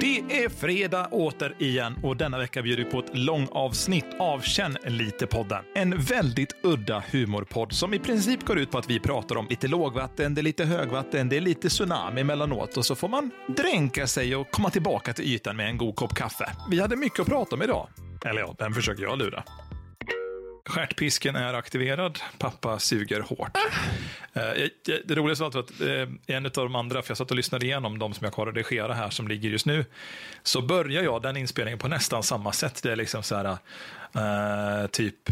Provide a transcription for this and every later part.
Det är fredag återigen och denna vecka bjuder vi på ett långavsnitt av Känn lite-podden. En väldigt udda humorpodd som i princip går ut på att vi pratar om lite lågvatten, det är lite högvatten, det är lite tsunami emellanåt och så får man dränka sig och komma tillbaka till ytan med en god kopp kaffe. Vi hade mycket att prata om idag. Eller ja, den försöker jag lura. Stjärtpisken är aktiverad. Pappa suger hårt. Eh, Det roligaste var att eh, en av de andra, för jag satt och lyssnade igenom de som jag har redigera här som ligger just nu, så börjar jag den inspelningen på nästan samma sätt. Det är liksom så här, eh, typ,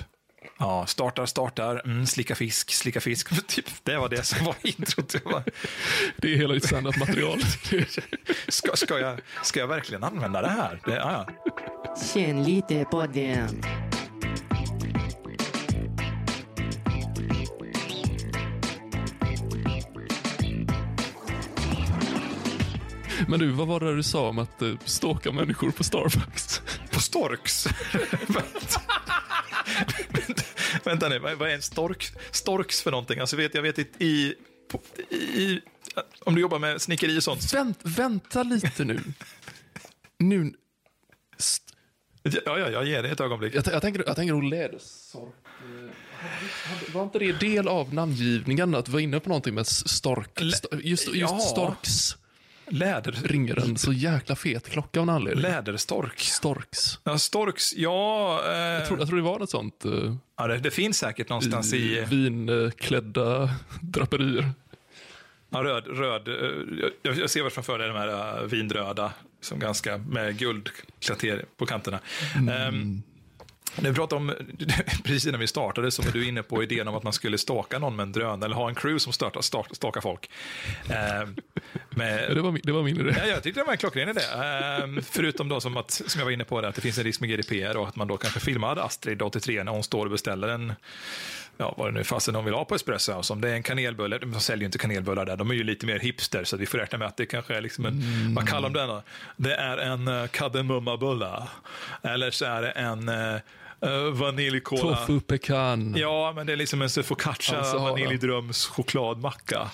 ja, startar, startar, mm, slicka fisk, slicka fisk. Typ, det var det som var introt. Det är hela ditt standardmaterial. Ska, ska, jag, ska jag verkligen använda det här? Det, ja. Känn lite på den. Men du, vad var det du sa om att uh, stalka människor på Starbucks? På storks. Vänta. Vänta nu, vad är en stork, storks för någonting? Alltså vet, jag vet i, i, på- i, om du jobbar med snickeri och sånt. Vänt, vänta lite nu. Nu... Ja, ja, jag ger det ett ögonblick. jag, jag tänker, jag tänker nog lädersork. eh, Var inte det del av namngivningen att vara inne på någonting med stork? Just just Ja. storks Läder, ringer en så jäkla fet klocka av en anledning. läderstork. Storks. Ja, storks, ja. Eh, Jag tror, jag tror det var något sånt. Uh, ja det, det finns säkert någonstans i i... vinklädda draperier. Ja, röd, röd. eh, Jag, jag ser väl framför dig de här eh, vinröda, som ganska med guldklatter på kanterna. Mm. när vi pratade om, precis innan vi startade, så var du inne på idén om att man skulle staka någon med en drönare, eller ha en crew som startar, start, stakar folk. Ehm, med, Ja, det, var min, det var min idé. Ja, jag tyckte det var en klockren idé. Ehm, förutom då som, att, som jag var inne på, det, att det finns en risk med GDPR och att man då kanske filmar Astrid 83 när hon står och beställer en, ja vad det nu fasen hon vill ha på Espresso House. Om det är en kanelbulle, de säljer ju inte kanelbullar där, de är ju lite mer hipster, så vi får räkna med att det kanske är liksom en, vad kallar de den då? Det är en uh, kardemummabulla. Eller så är det en uh, uh, vaniljkola. Tofu pecan. Ja, men det är liksom en focaccia Alltså, vaniljdröms chokladmacka.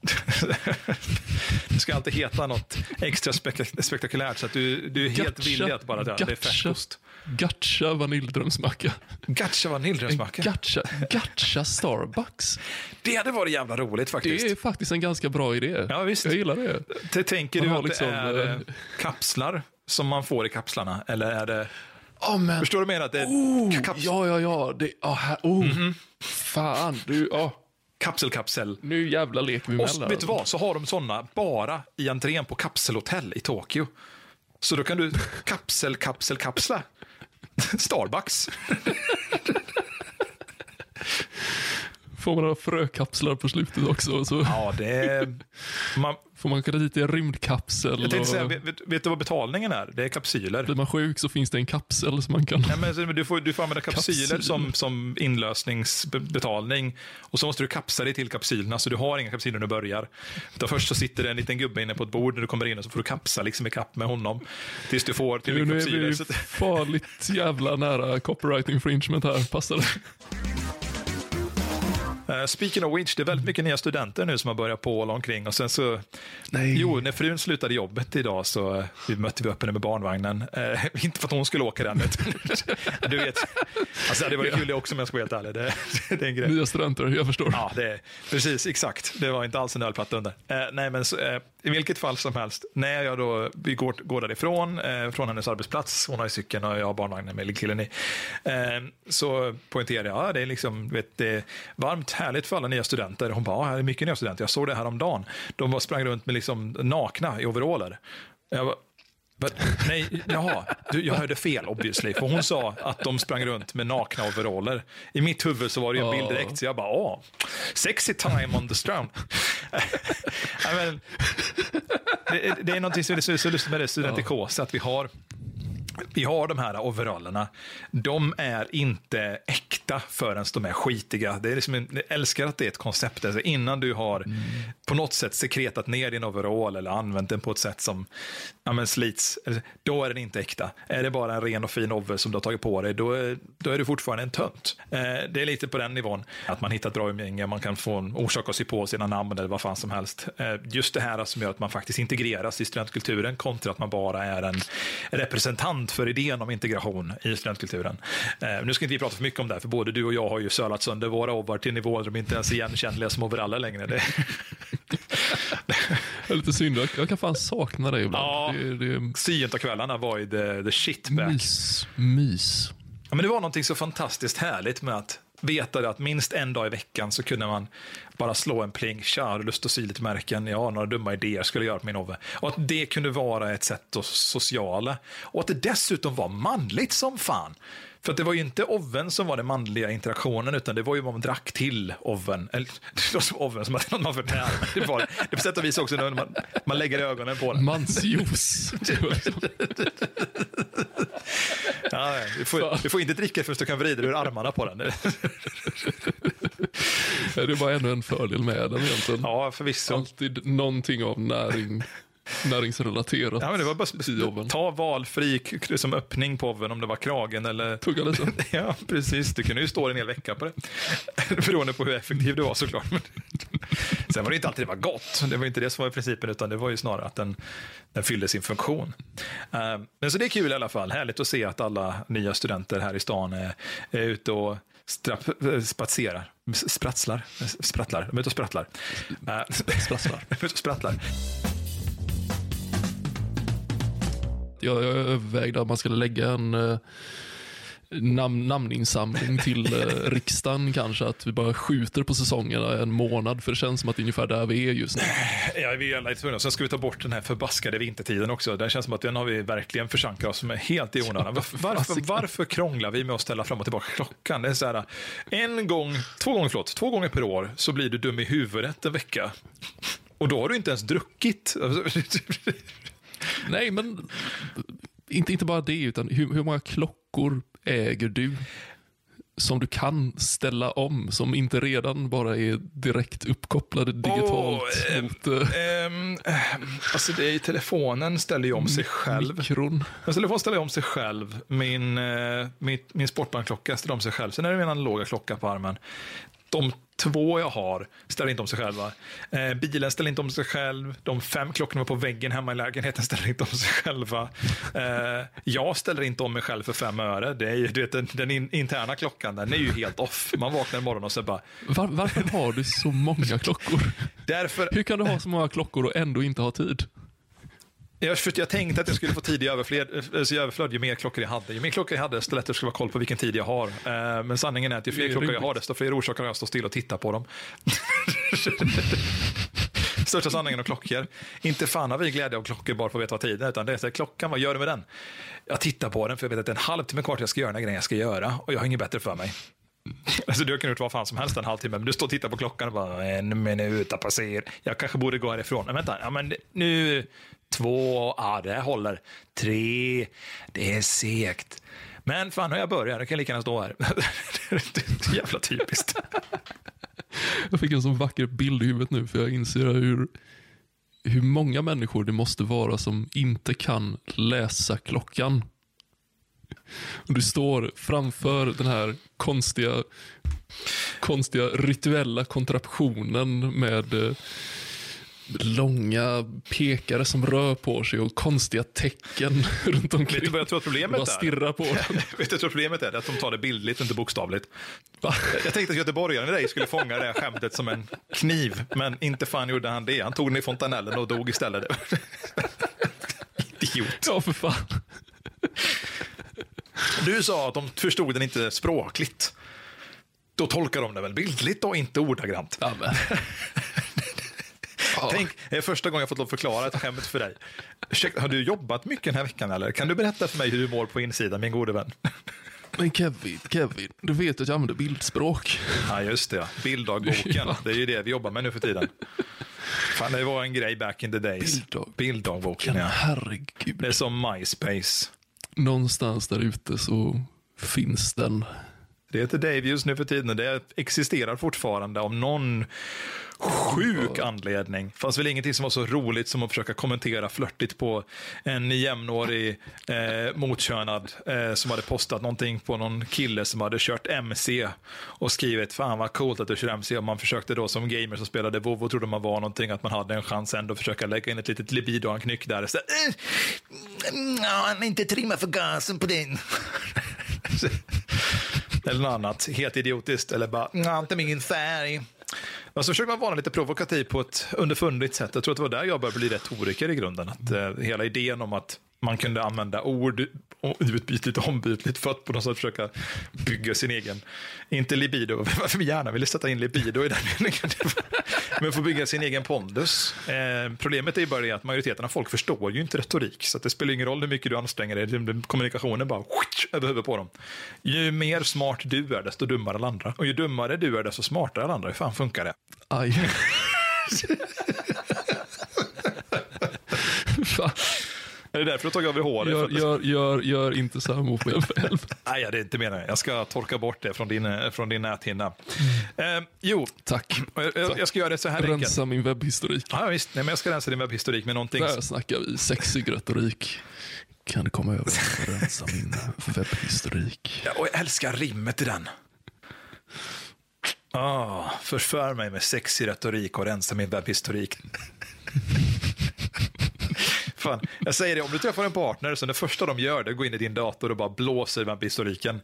det ska alltid heta något extra spek- spektakulärt så att du, du är helt villig att bara dra. Det är färskost. Gacha vaniljdrömsmacka. Gacha vaniljdrömsmacka. Gacha, gacha Starbucks. Det hade varit jävla roligt Det faktiskt. är faktiskt en ganska bra idé. Ja, visst. Jag gillar det. Det tänker Man du att liksom, det är eh, eh, kapslar som man får i kapslarna? Eller är det... Oh, men. Förstår du vad jag menar? Att det är Oh, kaps- ja, ja, ja. Det, oh, här, oh. Fan, du, oh. kapselkapsel. nu jävla leker vi Och emellan. vet du vad? Så har de sådana bara i entrén på kapselhotell i Tokyo. Så då kan du kapsel, kapsel, kapsla. Starbucks. Får man ha frökapslar på slutet också. Så Ja, det. Man, får man åka dit i en rymdkapsel. jag tänkte säga, vet, vet, vet du vad betalningen är? Det är kapsyler. Blir man sjuk så finns det en kapsel som man kan... Ja, men du, får, du får använda kapsyler Kapsyl. som, som inlösningsbetalning. Och så måste du kapsa dig till kapsylerna, så du har inga kapsyler när du börjar. Utan först så sitter det en liten gubbe inne på ett bord när du kommer in och så får du kapsa liksom i kapp med honom. Tills du får till Nu, nu är kapsyler. vi Så, farligt jävla nära copyright infringement här. Passar det? Uh, speaking of which, det är väldigt mycket nya studenter nu som har börjat på omkring. Och sen så, Nej. jo, när frun slutade jobbet idag så uh, vi mötte vi upp henne med barnvagnen. Eh, inte för att hon skulle åka den, utan du vet. Alltså, det hade varit kul det också om jag ska vara helt ärlig. Det, det är en grej. Nya studenter, jag förstår. Ja, det precis, exakt. Det var inte alls en ölplatta under. Eh, nej, men så, eh, i vilket fall som helst, när jag då, vi går, går därifrån, eh, från hennes arbetsplats, hon har ju cykeln och jag har barnvagnen med killen i, eh, så poängterar jag, ja, det är liksom, vet, det är varmt, härligt för alla nya studenter. Hon bara, ja, här är mycket nya studenter. Jag såg det här om dagen. De var sprang runt med liksom nakna i overaller. Jag bara, But, nej, jaha, du, jag hörde fel obviously. För hon sa att de sprang runt med nakna overaller. I mitt huvud så var det ju en bild direkt, så jag bara, åh, sexy time on the strand. I mean, det, det är någonting som är så, så lustigt med det studentikosa, att vi har vi har de här overallerna. De är inte äkta förrän de är skitiga. Det är liksom, jag älskar att det är ett koncept. Alltså innan du har mm. på något sätt sekretat ner din overall eller använt den på ett sätt som ja, men slits, då är den inte äkta. Är det bara en ren och fin over som du har tagit på dig, då är, då är du fortfarande en tönt. Eh, det är lite på den nivån. Att man hittar ett bra umgänge, man kan få en orsak att se på sina namn eller vad fan som helst. Eh, just det här som gör att man faktiskt integreras i studentkulturen kontra att man bara är en representant för idén om integration i studentkulturen. Eh, nu ska inte vi prata för mycket om det, för både du och jag har ju sölat sönder våra ovar till nivåer de inte ens är igenkännliga som overaller längre. Det... är lite synd, jag kan fan sakna dig ibland. Ja, det, det... Syjuntakvällarna var ju the, the shit back. Mys. Mys. Ja, men det var någonting så fantastiskt härligt med att veta att minst en dag i veckan så kunde man bara slå en pling, tja, har du lust att sy lite märken? Ja, några dumma idéer skulle jag göra på min Ove. Och att det kunde vara ett sätt att sociala. Och att det dessutom var manligt som fan. För att det var ju inte oven som var den manliga interaktionen, utan det var ju vad man drack till oven. Eller, det var som oven som att man förtär. Det var det på sätt och vis också när man, man lägger ögonen på den. Mansjuice. ja, du, får, du får inte dricka förrän du kan vrida ur armarna på den. det är bara ännu en fördel med den egentligen. Ja, förvisso. Alltid någonting av näring näringsrelaterat ja, men det var bara, Ta valfri som öppning på oven om det var kragen eller... Tugga lite. ja, precis. Du kunde ju stå en hel vecka på det. Beroende på hur effektiv du var såklart. Sen var det inte alltid det var gott. Det var inte det som var principen, utan det var ju snarare att den, den fyllde sin funktion. Uh, men så det är kul i alla fall. Härligt att se att alla nya studenter här i stan är, är ute och strapp, spatserar. Spratslar. Sprattlar. De är ute och sprattlar. Sprattlar. de är ute och sprattlar. Jag, jag övervägde att man skulle lägga en eh, nam namninsamling till eh, riksdagen kanske. Att vi bara skjuter på säsongerna en månad. För det känns som att det är ungefär där vi är just nu. Ja, vi är alla tvungna. Sen ska vi ta bort den här förbaskade vintertiden också. Det känns som att den har vi verkligen försankat oss med helt i onödan. Varför, varför krånglar vi med att ställa fram och tillbaka klockan? Det är så här, en gång, två gånger, förlåt, två gånger per år så blir du dum i huvudet en vecka. Och då har du inte ens druckit. Nej, men inte, inte bara det, utan hur, hur många klockor äger du som du kan ställa om, som inte redan bara är direkt uppkopplade digitalt oh, mot... Ähm, alltså det är, telefonen ställer ju om sig själv. Mikron. Min telefon ställer om sig själv. Min, äh, min, min sportbankklocka ställer om sig själv. Sen är det min analoga klocka på armen. De två jag har ställer inte om sig själva. Eh, bilen ställer inte om sig själv. De fem klockorna på väggen hemma i lägenheten ställer inte om sig själva. Eh, jag ställer inte om mig själv för fem öre. Det är ju, du vet, den, den in, interna klockan den är ju helt off. Man vaknar imorgon och så bara... Var, varför har du så många klockor? Därför... Hur kan du ha så många klockor och ändå inte ha tid? Jag, för jag tänkte att jag skulle få tid i överflöd, i överflöd ju mer klockor jag hade. Ju mer klockor jag hade, desto lättare skulle vara koll på vilken tid jag har. Eh, men sanningen är att ju fler klockor jag har, desto fler orsaker har jag att stå still och titta på dem. Största sanningen om klockor. Inte fan har vi glädje av klockor bara för att veta vad tiden är, utan det är så här, klockan, vad gör du med den? Jag tittar på den för jag vet att det är en halvtimme kvar till jag ska göra den grejen jag ska göra och jag har inget bättre för mig. Alltså, du kan gjort vad fan som helst en halvtimme, men du står och tittar på klockan och bara en minut har passerat. Jag kanske borde gå härifrån. Men vänta, ja, men nu, Två, ja det håller. Tre, det är segt. Men fan, har jag börjat, Nu kan jag lika gärna stå här. det är jävla typiskt. Jag fick en sån vacker bild i huvudet nu, för jag inser hur, hur många människor det måste vara som inte kan läsa klockan. Och du står framför den här konstiga, konstiga rituella kontraptionen med eh, långa pekare som rör på sig och konstiga tecken runt omkring. Vet du vad jag tror att problemet är? stirrar på Vet du vad problemet är? Att de tar det bildligt, inte bokstavligt. Va? Jag tänkte att göteborgaren i dig skulle fånga det här skämtet som en kniv, men inte fan gjorde han det. Han tog den i fontanellen och dog istället. Idiot. Ja, för fan. Du sa att de förstod den inte språkligt. Då tolkar de det väl bildligt och inte ordagrant. Ja, men. Tänk, det är första gången jag fått lov att förklara ett skämt för dig. Ursäkta, har du jobbat mycket den här veckan eller? Kan du berätta för mig hur du mår på insidan, min gode vän? Men Kevin, Kevin, du vet att jag använder bildspråk. Ja, just det. Bilddagboken. Ja. Det är ju det vi jobbar med nu för tiden. Fan, det var en grej back in the days. Bilddag. Bilddagboken, ja. Herregud. Det är som MySpace. någonstans där ute så finns den. Det heter Dave just nu för tiden och det existerar fortfarande av någon sjuk anledning. Fanns väl ingenting som var så roligt som att försöka kommentera flörtigt på en jämnårig eh, motkönad eh, som hade postat någonting på någon kille som hade kört MC och skrivit fan vad coolt att du kör MC och man försökte då som gamer som spelade WoW och trodde man var någonting att man hade en chans ändå att försöka lägga in ett litet libido-anknyck där. Så, eh, han är inte trimma för gasen på din. eller något annat helt idiotiskt eller bara, "Nja, inte min färg. Men så försöker man vara lite provokativ på ett underfundigt sätt. Jag tror att det var där jag började bli retoriker i grunden. Att, eh, hela idén om att man kunde använda ord utbytligt och ombytligt för att på något sätt försöka bygga sin egen, inte libido, varför vi gärna ville sätta in libido i den meningen, men få bygga sin egen pondus. Eh, problemet är bara det att majoriteten av folk förstår ju inte retorik, så det spelar ingen roll hur mycket du anstränger dig, kommunikationen bara över huvudet på dem. Ju mer smart du är, desto dummare alla andra. Och ju dummare du är, desto smartare alla andra. Hur fan funkar det? Aj. Fan. Är det därför du har tagit av dig håret? Gör, gör, gör, gör inte mot mig själv. Nej, det är inte meningen. Jag ska torka bort det från din, eh, från din näthinna. Eh, jo, Tack. jag, jag, jag ska göra det så här enkelt. Rensa min webbhistorik. Ja, visst. Nej, men jag ska rensa din webbhistorik med någonting. Där snackar vi sexig retorik. Kan du komma över och rensa min webbhistorik? Ja, och jag älskar rimmet i den. Ah, förför mig med sexig retorik och rensa min webbhistorik. Fan, jag säger det, om du träffar en partner som det första de gör det går in i din dator och bara blåser i webbhistoriken,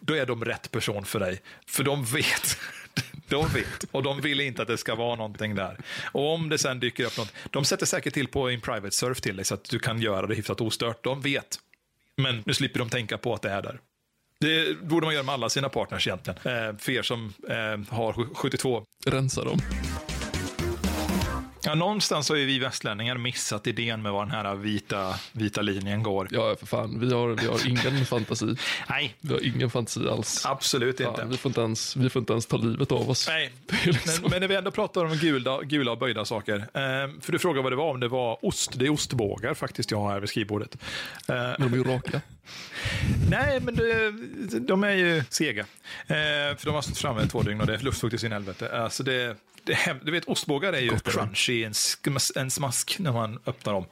då är de rätt person för dig. För de vet. De vet och de vill inte att det ska vara någonting där. Och om det sen dyker upp något, de sätter säkert till på en private surf till dig så att du kan göra det hyfsat ostört. De vet. Men nu slipper de tänka på att det är där. Det borde man göra med alla sina partners egentligen. Eh, för er som eh, har 72 Rensa dem. Ja, någonstans har ju vi västlänningar missat idén med var den här vita, vita linjen går. Ja, för fan. Vi har, vi har ingen fantasi. Nej, Vi har ingen fantasi alls. absolut inte. Vi, får inte ens, vi får inte ens ta livet av oss. Nej, liksom- men, men när vi ändå pratar om gula, gula och böjda saker. Eh, för du frågade vad det var, om det var ost. Det är ostbågar faktiskt jag har här vid skrivbordet. Eh, Men de är ju raka. nej, men det, de är ju sega. Eh, för de har stått framme två dygn och det är luftfuktigt sin helvete. Alltså det, du vet, ostbågar är ju Gott crunchy, en, en smask när man öppnar dem.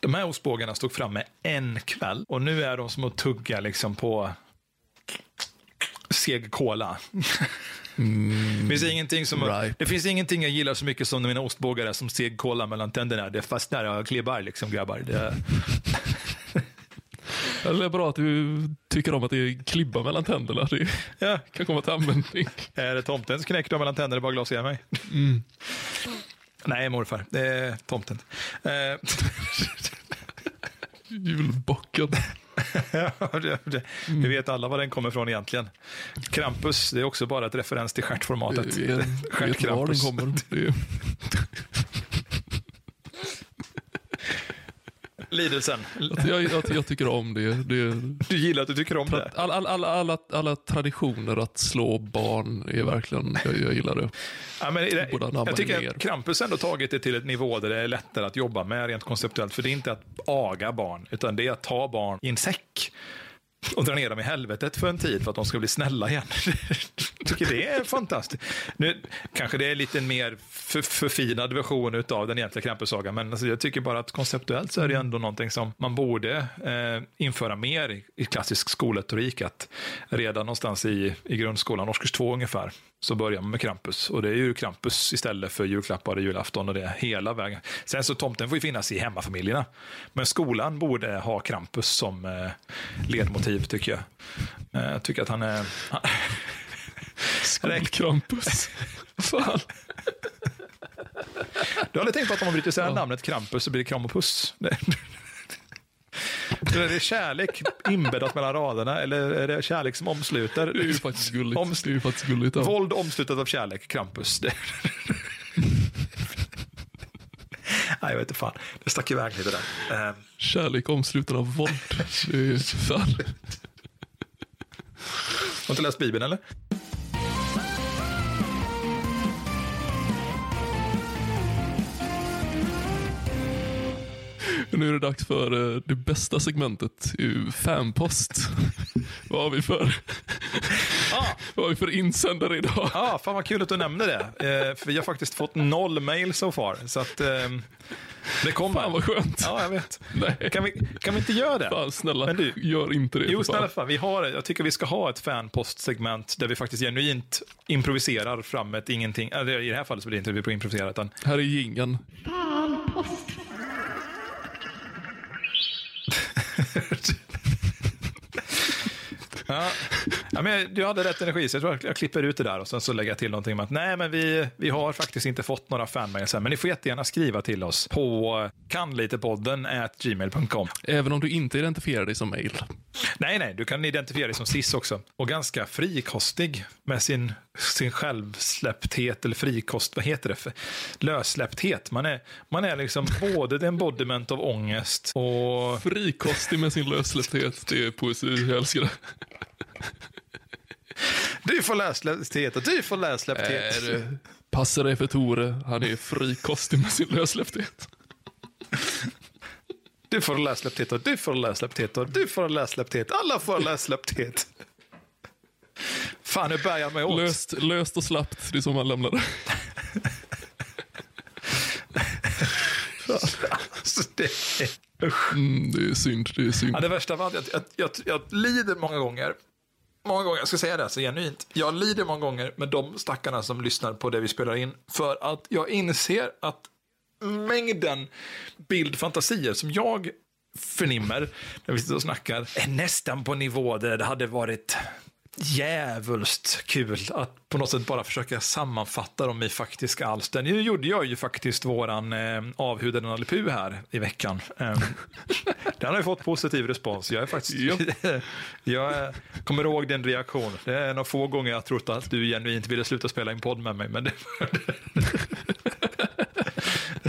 De här ostbågarna stod framme en kväll och nu är de som att tugga liksom på seg cola. Det, finns ingenting som, right. det finns ingenting jag gillar så mycket som mina ostbågar är som seg cola mellan tänderna. Det fastnar och klibbar liksom grabbar. Det, Eller bra att du tycker om att det är klibba mellan tänderna. Det ja. kan komma till användning. Är det tomtens knäck då mellan tänderna? Bara glas i mig. Nej, morfar. Det är tomten. Eh, Julbocken. det, det, Vi vet alla var den kommer ifrån egentligen. Krampus, det är också bara ett referens till stjärtformatet. Stjärtkrampus. kommer. Det är, Lidelsen. jag, jag, jag tycker om det. det Du gillar att du tycker om det. all, all, alla, alla, alla traditioner att slå barn är verkligen, jag, jag gillar det. Ja, men det, jag tycker att. Krampus ändå tagit det till ett nivå där det är lättare att jobba med rent konceptuellt. För det är inte att aga barn, utan det är att ta barn i en säck och dra ner dem i helvetet för en tid för att de ska bli snälla igen. Tycker det är fantastiskt. Nu kanske det är lite mer för, förfinad version av den egentliga Krampussagan, men alltså jag tycker bara att konceptuellt så är det ändå någonting som man borde eh, införa mer i, i klassisk skolretorik. Att redan någonstans i, i grundskolan, årskurs två ungefär, så börjar man med Krampus. Och det är ju Krampus istället för julklappar och julafton och det hela vägen. Sen så tomten får ju finnas i hemmafamiljerna. Men skolan borde ha Krampus som eh, ledmotiv tycker jag. Eh, jag tycker att han är... Han, Skolkrampus. Fan. du aldrig tänkt på att om man bryter isär namnet Krampus så blir det kram och puss? Är det kärlek inbäddat mellan raderna eller är det kärlek som omsluter? Det är ju faktiskt gulligt. Om- Det är faktiskt gulligt. Ja. Våld omslutet av kärlek, Krampus. Det... Nej, jag vet inte fan. Det stack iväg lite där. Eh, Kärlek omsluten av våld. Det är fan. Har inte läst Bibeln eller? Nu är det dags för eh, det bästa segmentet, fanpost. Vad har vi för, Ah, vad har vi för insändare idag? ah, fan vad kul att du nämnde det. Eh, för vi har faktiskt fått noll mail so far. Så att eh, det kommer. Fan vad skönt. Ja, jag vet. Nej, Kan vi, kan vi inte göra det? fan snälla, Men du- gör inte det. Jo, snälla fan. Vi har, jag tycker vi ska ha ett fanpostsegment där vi faktiskt genuint improviserar fram ett ingenting. Eller, I det här fallet så blir det inte vi på improvisera, utan Här är jingeln. Ja. Ja, men du hade rätt energi, så jag tror jag klipper ut det där och sen så lägger jag till någonting om att nej, men vi, vi har faktiskt inte fått några fanmails men ni får jättegärna skriva till oss på kanlitepodden gmail.com. Även om du inte identifierar dig som mail. Nej, nej, du kan identifiera dig som cis också. Och ganska frikostig med sin, sin självsläppthet, eller frikost, vad heter det? För? Lössläppthet. Man är, man är liksom både the embodiment av ångest och... Frikostig med sin lössläppthet, det är poesi, jag älskar det. Du får lössläppthet och du får lössläppthet. Är, passa dig för Tore, han är frikostig med sin lössläppthet. Du får lössläppthet och du får lössläppthet och du får lössläppthet. Alla får lössläppthet. Fan, nu bär jag mig åt. Löst, löst och slappt, det är så man lämnar det. Alltså, det, usch. Mm, det är synd, det är synd. Ja, det värsta var att jag, jag, jag, jag lider många gånger. Många gånger, jag ska säga det så genuint. Jag lider många gånger med de stackarna som lyssnar på det vi spelar in. För att jag inser att mängden bildfantasier som jag förnimmer när vi sitter och snackar är nästan på nivå där det hade varit djävulskt kul att på något sätt bara försöka sammanfatta dem i faktiska alster. Nu gjorde jag ju faktiskt våran eh, avhudade Nalle här i veckan. Eh, den har ju fått positiv respons. Jag är faktiskt... jag är, kommer ihåg din reaktion. Det är en av få gånger jag trott att du genuint ville sluta spela in podd med mig. Men det,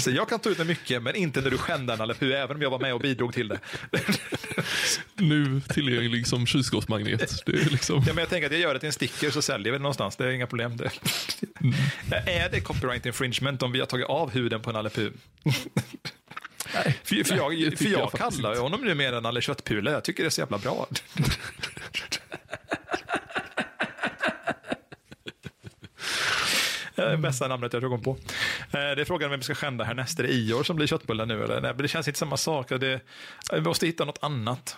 Så jag kan ta ut det mycket, men inte när du skändar Nalle Puh, även om jag var med och bidrog till det. Nu tillgänglig som kylskåpsmagnet. Det är liksom... Ja, men jag tänker att jag gör det till en sticker så säljer vi det någonstans. Det är inga problem. Det. Är det copyright infringement om vi har tagit av huden på Nalle Puh? Nej, För, för, jag, för jag, jag kallar inte. honom numera Nalle Köttpule. Jag tycker det är så jävla bra. Det är bästa namnet jag kom på. Eh, det är frågan vem vi ska skända härnäst. Är det Ior som blir köttbullen nu? Eller? Nej, men det känns inte samma sak. Det, vi måste hitta något annat.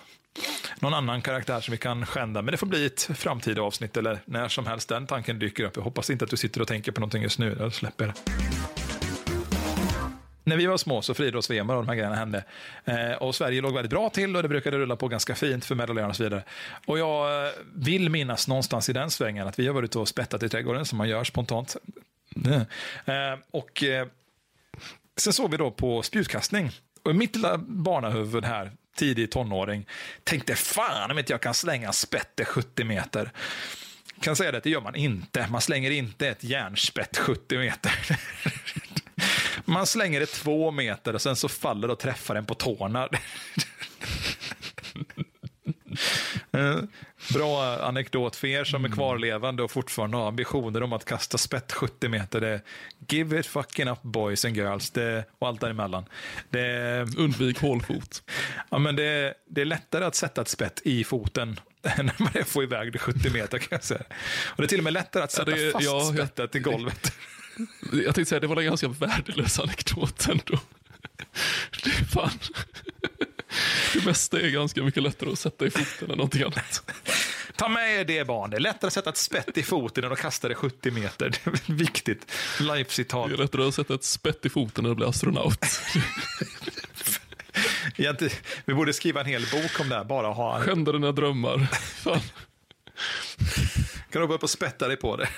Någon annan karaktär som vi kan skända. Men det får bli ett framtida avsnitt eller när som helst den tanken dyker upp. Jag hoppas inte att du sitter och tänker på någonting just nu. Jag släpper det. När vi var små så friidrotts-VM och de här grejerna hände. Eh, och Sverige låg väldigt bra till och det brukade rulla på ganska fint för medaljörer och så vidare. Och jag eh, vill minnas någonstans i den svängen att vi har varit ute och spettat i trädgården som man gör spontant. Eh, och eh, sen såg vi då på spjutkastning. Och mitt lilla barnahuvud här, tidig tonåring, tänkte fan om inte jag kan slänga spette 70 meter. Kan säga det, det gör man inte. Man slänger inte ett järnspett 70 meter. Man slänger det två meter och sen så faller det och träffar en på tårna. Eh, Bra anekdot för er som är kvarlevande och fortfarande har ambitioner om att kasta spett 70 meter. Det, give it fucking up boys and girls det, och allt däremellan. Det, Undvik hålfot. ja, men det, det är lättare att sätta ett spett i foten när man får iväg det 70 meter kan jag säga. Och det är till och med lättare att sätta det- fast ja, spettet i golvet. Jag tänkte säga, det var en ganska värdelös anekdot ändå. Det är fan... Det mesta är ganska mycket lättare att sätta i foten än någonting annat. Ta med er det barn. Det är lättare att sätta ett spett i foten än att kasta det 70 meter. Det är viktigt. Life-citat. Det är lättare att sätta ett spett i foten när du blir astronaut. Vi borde skriva en hel bok om det här. Bara ha. Skända dina drömmar. Fan. Kan du gå upp och spätta dig på det?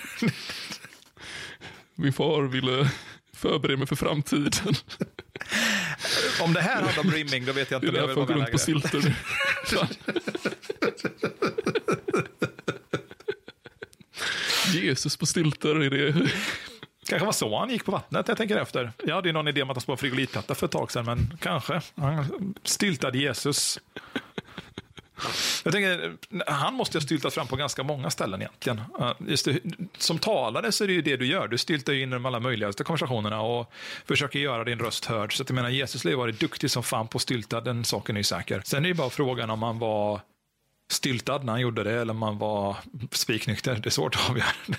Min far ville förbereda mig för framtiden. Om det här handlar om rimming, då vet jag Det inte är om jag därför jag går runt på silter nu. Jesus på stilter, är det... kanske var så han gick på vattnet, jag tänker efter. Jag hade ju någon idé om att han skulle vara frigolitplatta för ett tag sedan, men kanske. Han- Styltad Jesus. Jag tänker, han måste ha styltat fram på ganska många ställen egentligen. Eh, just det, som talare så är det ju det du gör. Du styltar ju in de alla möjligaste konversationerna och försöker göra din röst hörd. Så att jag menar, Jesus har ju varit duktig som fan på att stylta, den saken är ju säker. Sen är det ju bara frågan om han var styltad när han gjorde det eller om han var spiknykter. Det är svårt att avgöra.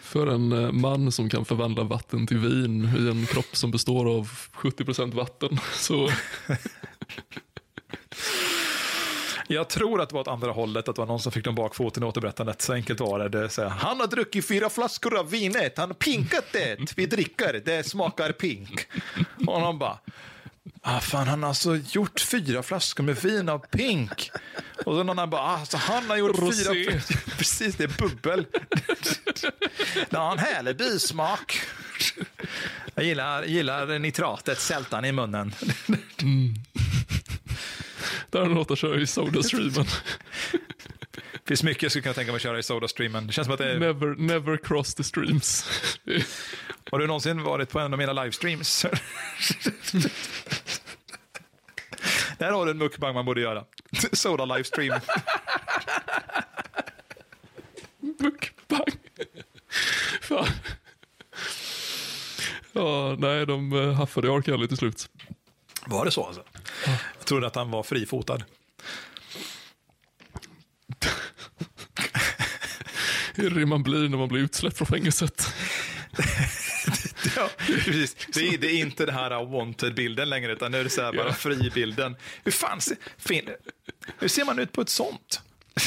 För en eh, man som kan förvandla vatten till vin i en kropp som består av 70% vatten så jag tror att det var åt andra hållet, att det var någon som fick dem bakfoten i återberättandet. Så enkelt var det. det så här, han har druckit fyra flaskor av vinet, han har pinkat det, vi dricker, det smakar pink. Och han bara, ah, fan han har alltså gjort fyra flaskor med vin av pink. Och så någon annan bara, ah, så han har gjort Rosé. fyra, precis det är bubbel. det har en härlig bismak. Jag gillar, gillar nitratet, sältan i munnen. Där han låter köra i Sodastreamen. Det finns mycket jag skulle kunna tänka mig att köra i Sodastreamen. Det känns som att det är Never, never cross the streams. Har du någonsin varit på en av mina livestreams? Där har du en mukbang man borde göra. Soda livestream. Mukbang. Fan. Ja, nej, de eh, haffade R. Kelly till slut. Var det så alltså? Jag trodde att han var frifotad. Hur är det man blir när man blir utsläppt från fängelset? Ja, precis. Det är, det är inte det här wanted-bilden längre, utan nu är det så här bara Ja. fri-bilden. Hur fan ser, fin, hur ser man ut på ett sånt?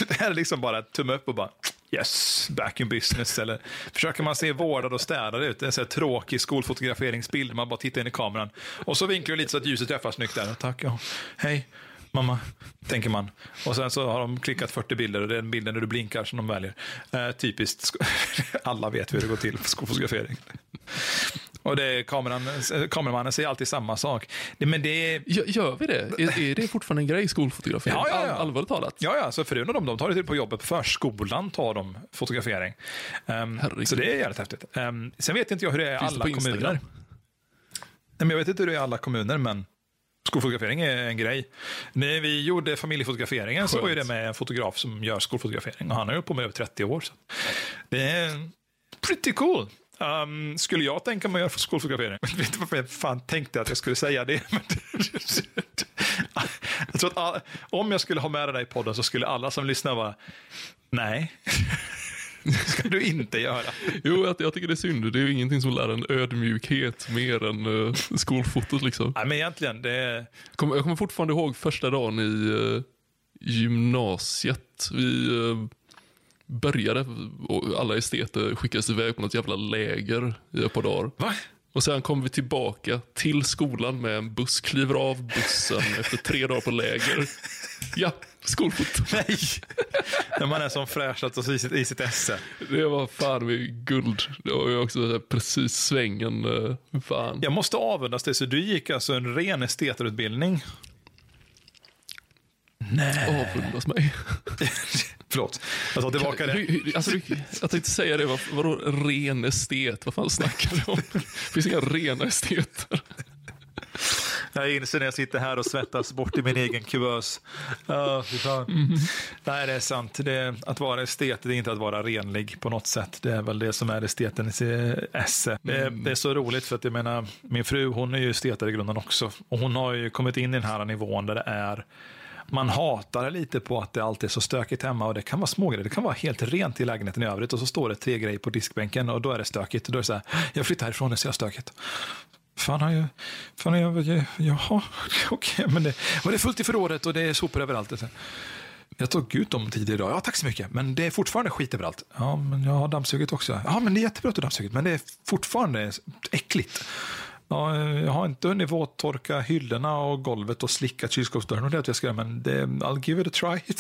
Det här är liksom bara tumme upp och bara yes, back in business. Eller försöker man se vårdad och städad ut. Det är en sån här tråkig skolfotograferingsbild. Man bara tittar in i kameran. Och så vinklar du lite så att ljuset träffar snyggt där. Tack, ja. Hej, mamma, tänker man. Och sen så har de klickat 40 bilder och det är den bilden där du blinkar som de väljer. Eh, typiskt. Alla vet hur det går till på skolfotografering. Och det kameran, kameramannen säger alltid samma sak. Det, men det. Gör, vi det? Är, är det fortfarande en grej, skolfotografering? Ja, ja, ja. All, allvarligt talat? Ja, ja, så frun och de, de tar det till på jobbet. På förskolan tar de fotografering. Herregud. så det är jävligt häftigt. Ehm, sen vet inte jag hur det är i alla kommuner. Nej, men jag vet inte hur det är i alla kommuner, men skolfotografering är en grej. När vi gjorde familjefotograferingen så Skönt. var ju det med en fotograf som gör skolfotografering. Och han har ju på med över 30 år. Så. Det är pretty cool. Ehm, skulle jag tänka mig att göra skolfotografering? Vet du varför jag fan tänkte att jag skulle säga det? jag tror att all, om jag skulle ha med det där i podden så skulle alla som lyssnar vara nej. ska du inte göra. Jo, jag, jag tycker det är synd. Det är ju ingenting som lär en ödmjukhet mer än uh, skolfotot. Liksom. Nej, men egentligen, det är... Kom, jag kommer fortfarande ihåg första dagen i eh, gymnasiet. Vi eh, började och alla esteter skickades iväg på något jävla läger i ett par dagar. Va? Och sen kom vi tillbaka till skolan med en buss, kliver av bussen efter tre dagar på läger. Ja, skolfoto. Nej! När man är som fräschast och i sitt, i sitt esse. Det var fan guld. Det var ju också precis svängen. eh, Fan. Jag måste avundas dig, så du gick alltså en ren esteterutbildning? Nej. Avundas mig. Förlåt, jag tar tillbaka det. Hur- hur- Alltså, jag tänkte säga det, vad, vadå ren estet? Vad fan snackar du om? Det finns inga rena esteter. Jag inser när jag sitter här och svettas bort i min egen kuvös. Fy fan. Nej, det är sant. Det är, att vara estet det är inte att vara renlig på något sätt. Det är väl det som är estetens esse. Det, är- det är så roligt för att jag menar, min fru hon är ju estetare i grunden också. Och hon har ju kommit in i den här nivån där det är man hatar det lite på att det alltid är så stökigt hemma och det kan vara smågrejer. Det kan vara helt rent i lägenheten i övrigt och så står det tre grejer på diskbänken och då är det stökigt. Och då är det så här, jag flyttar härifrån, det är så stökigt. Fan har jag... Fan har jag, jaha, okej, men det, och det är fullt i förrådet och det är sopor överallt. Jag tog ut dem tidigare idag. Ja, tack så mycket. Men det är fortfarande skit överallt. Ja, men jag har dammsugit också. Ja, men det är jättebra att du dammsugit, men det är fortfarande äckligt. Ja, eh, jag har inte hunnit våttorka hyllorna och golvet och slicka kylskåpsdörren och det att jag ska men det, I'll give it a try.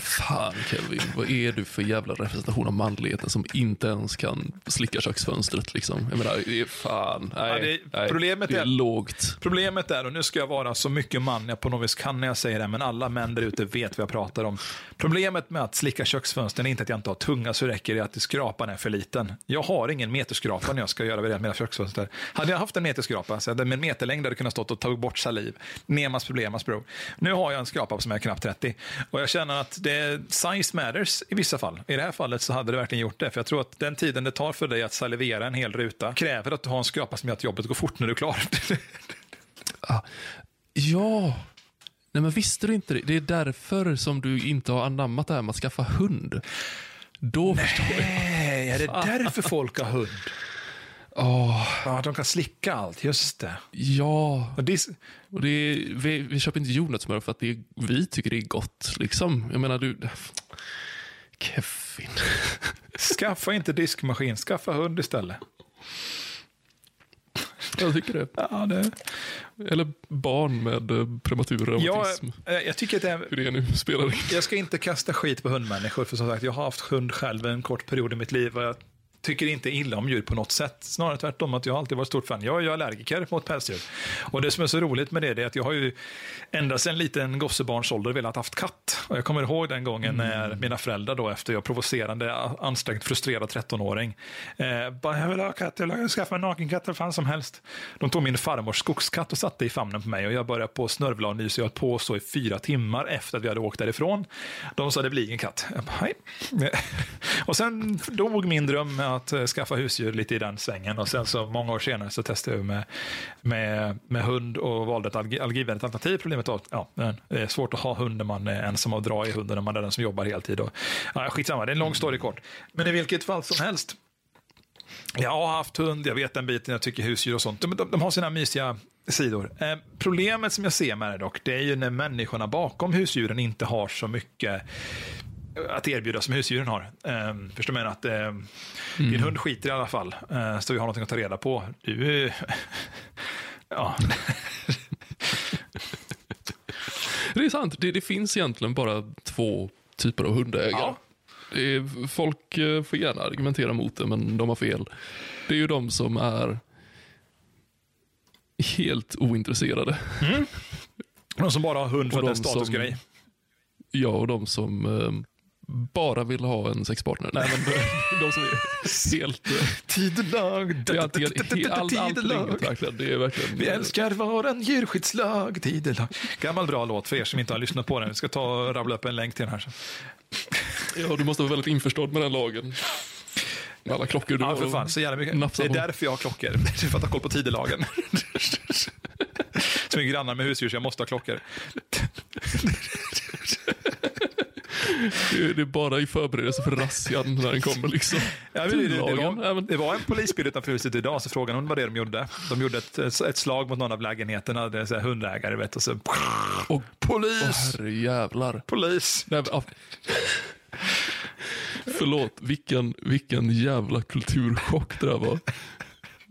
Fan Kevin, vad är du för jävla representation av manligheten som inte ens kan slicka köksfönstret liksom? Jag menar, det är fan, nej, Ja, det- nej, problemet det är, är- lågt. Problemet är, och nu ska jag vara så mycket man jag på något vis kan när jag säger det, men alla män där ute vet vad jag pratar om. Problemet med att slicka köksfönstren är inte att jag inte har tunga så räcker det att skrapan är för liten. Jag har ingen meterskrapa när jag ska göra med mina köksfönster. Hade jag haft en meterskrapa, så hade med en meterlängd hade kunnat stått och tagit bort saliv. Nemas problemas bror. Nu har jag en skrapa som är knappt 30 och jag känner att det, size matters i vissa fall. I det här fallet så hade det verkligen gjort det, för jag tror att den tiden det tar för dig att salivera en hel ruta kräver att du har en skrapa som gör att jobbet går fort när du är klar. Ah, ja, nej men visste du inte det? Det är därför som du inte har anammat det här med att skaffa hund. Då förstår jag. Nej, är det därför folk har hund? Åh, Ja, de kan slicka allt, just det. ja, Och det och det är, vi, vi köper inte jordnötssmör för att det är, vi tycker det är gott. Liksom. Jag menar, du... Kevin. skaffa inte diskmaskin, skaffa hund istället. Jag tycker det. Ja, det... Eller barn med eh, prematur Jag, reumatism. eh, jag tycker att det är... Hur det nu spelar. Jag ska inte kasta skit på hundmänniskor, för som sagt, jag har haft hund själv en kort period i mitt liv och jag tycker inte illa om djur på något sätt. Snarare tvärtom, att jag har alltid varit stort fan. Jag är ju allergiker mot pälsdjur. Och det som är så roligt med det, är att jag har ju ända sedan liten gossebarns ålder velat haft katt. Och jag kommer ihåg den gången när mina föräldrar då, efter jag provocerande, ansträngt, frustrerad 13-åring, eh, bara, jag vill ha katt, jag vill skaffa en nakenkatt, vad fan som helst. De tog min farmors skogskatt och satte i famnen på mig och jag började på snörvla och nysa. Jag höll på så i fyra timmar efter att vi hade åkt därifrån. De sa det blir ingen katt. Jag bara, hej. Och sen dog min dröm att eh, skaffa husdjur lite i den svängen. Och sen så många år senare så testade jag med, med, med hund och valde ett allergivänligt alternativ. Problemet var att ja, det är svårt att ha hund när man är ensam och dra i hunden när man är den som jobbar heltid. Och, ja, skitsamma, det är en lång story kort. Men i vilket fall som helst. Jag har haft hund, jag vet den biten, jag tycker husdjur och sånt. De, de, de har sina mysiga sidor. Eh, problemet som jag ser med det dock, det är ju när människorna bakom husdjuren inte har så mycket att erbjuda som husdjuren har. Eh, förstår du? Att eh, din hund skiter i alla fall, eh, så vi har någonting att ta reda på. Du, ja, Det är sant. Det, det finns egentligen bara två typer av hundägare. Ja. Är, folk eh, får gärna argumentera mot det, men de har fel. Det är ju de som är helt ointresserade. de som bara har hund för att det är en statusgrej. Ja, och de som eh, bara vill ha en sexpartner. Nej, men de som är helt... eh, Tidelag, verkligen... Vi älskar våran djurskyddslag, tidelag. Gammal bra låt för er som inte har lyssnat på den. Vi ska ta och rabbla upp en länk till den här. sen. Ja, du måste vara väldigt införstådd med den lagen. Med alla klockor du Ja, för fan. Så jävla mycket. Det är därför jag har klockor. Det är för att ha koll på tidelagen. Som är grannar med husdjur, så jag måste ha klockor. Det är, bara i förberedelse för razzian när den kommer liksom. Ja, det, det, var, det var en polisbil utanför huset idag, så frågade hon vad det är de gjorde. De gjorde ett, ett slag mot någon av lägenheterna. Det är så här hundägare, vet, och så... Och, Polis! herrejävlar. Polis! Nej, men. Förlåt, vilken, vilken jävla kulturchock det där var.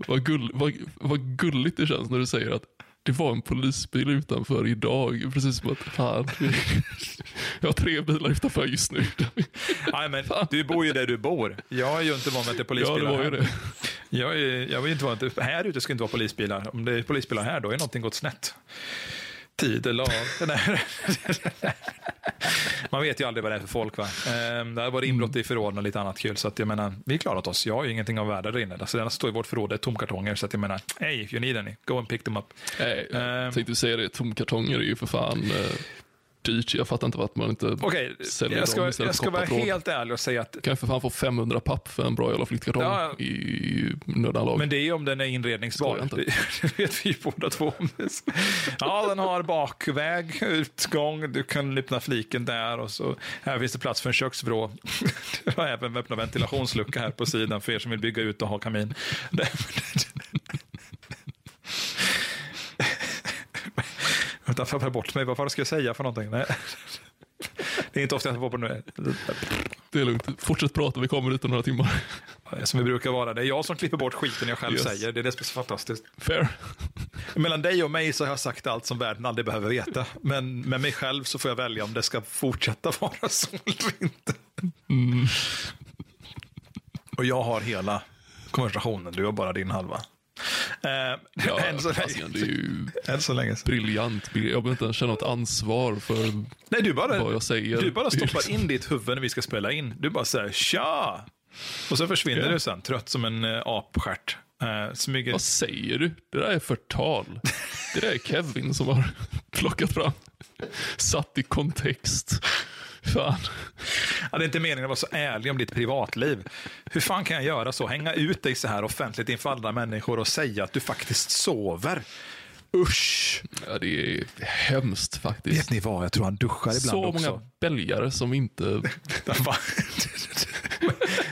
Vad, gull, vad, vad gulligt det känns när du säger att det var en polisbil utanför idag. Precis som att, fan, jag har tre bilar utanför just nu. Nej, men du bor ju där du bor. Jag är ju inte van vid att det är Ja, polisbilar det var ju det. Jag, är, jag vill inte vara, här ute ska inte vara polisbilar. Om det är polisbilar här, då är någonting gått snett. Tidelag. Nej. Man vet ju aldrig vad det är för folk. Va? Ehm, Det har varit inbrott i förråden och lite annat kul. Så att jag menar, vi har klarat oss. Jag har ju ingenting av värde där inne. Alltså, det som står i vårt förråd är tomkartonger. Så att jag menar, hey, if you need any, go and pick them up. Jag Ehm. tänkte säga det, tomkartonger är ju för fan eh, dyrt. Jag fattar inte varför man inte Okej, säljer jag ska, dem istället jag ska vara helt ärlig och säga att kan ju för fan få 500 papp för en bra jävla flyttkartong Ja. i nödanlag. Men det är ju om den är inredningsbar. Inte. Det det vet vi ju båda två. Ja, den har bakväg, utgång, du kan öppna fliken där och så här finns det plats för en köksvrå. Det har även öppna ventilationslucka här på sidan för er som vill bygga ut och ha kamin. Vänta, jag tappade bort mig. Vad fan ska jag säga för någonting? Nej. Det är inte ofta jag tappar på nu. Det är lugnt. Fortsätt prata, vi kommer dit om några timmar. Som vi brukar vara. Det är jag som klipper bort skiten jag själv Yes. säger. Det är det som är så fantastiskt. Fair. Mellan dig och mig så har jag sagt allt som världen aldrig behöver veta. Men med mig själv så får jag välja om det ska fortsätta vara så eller inte. Och jag har hela konversationen, du har bara din halva. Eh, Ja, än, så fasiken, det är länge, ju än så länge. briljant. Jag behöver inte ens känna något ansvar för Nej, du bara, vad jag säger. du bara stoppar liksom- in ditt huvud när vi ska spela in. Du bara säger tja! Och så försvinner Ja. du sen, trött som en uh, apstjärt. Uh, smyger... Vad säger du? Det där är förtal. Det där är Kevin som har plockat fram. Satt i kontext. Fan. Ja, det är inte meningen att vara så ärlig om ditt privatliv. Hur fan kan jag göra så? Hänga ut dig så här offentligt inför andra människor och säga att du faktiskt sover? Usch! Ja, det är hemskt faktiskt. Vet ni vad? Jag tror han duschar ibland Så också. många belgare som inte...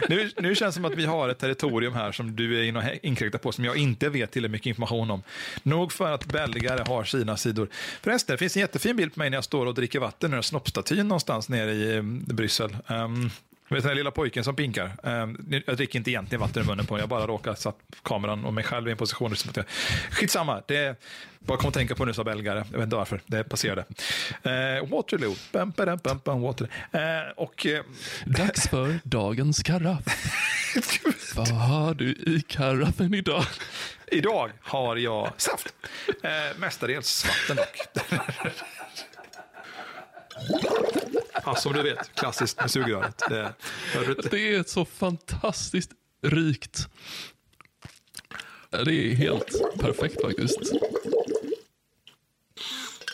Nu, nu känns det som att vi har ett territorium här som du är inne och inkräktar på som jag inte vet tillräckligt mycket information om. Nog för att belgare har sina sidor. Förresten, det finns en jättefin bild på mig när jag står och dricker vatten ur en snoppstatyn någonstans nere i eh, Bryssel. Um, vet du den lilla pojken som pinkar? Um, jag dricker inte egentligen vatten i munnen på mig, jag bara råkar satt kameran och mig själv i en position. Som att jag, skitsamma, det är jag kommer att tänka på nu som belgare. Jag vet inte varför, det passerade. Uh, Waterloo, bam, bam, bam, bam, Waterloo. Uh, och uh, Dags för dagens karaff. Vad har du i karaffen idag? Idag har jag saft. Eh, mestadels vatten dock. ja, som du vet, klassiskt med sugröret. Det? Det är så fantastiskt rikt. Det är helt perfekt faktiskt.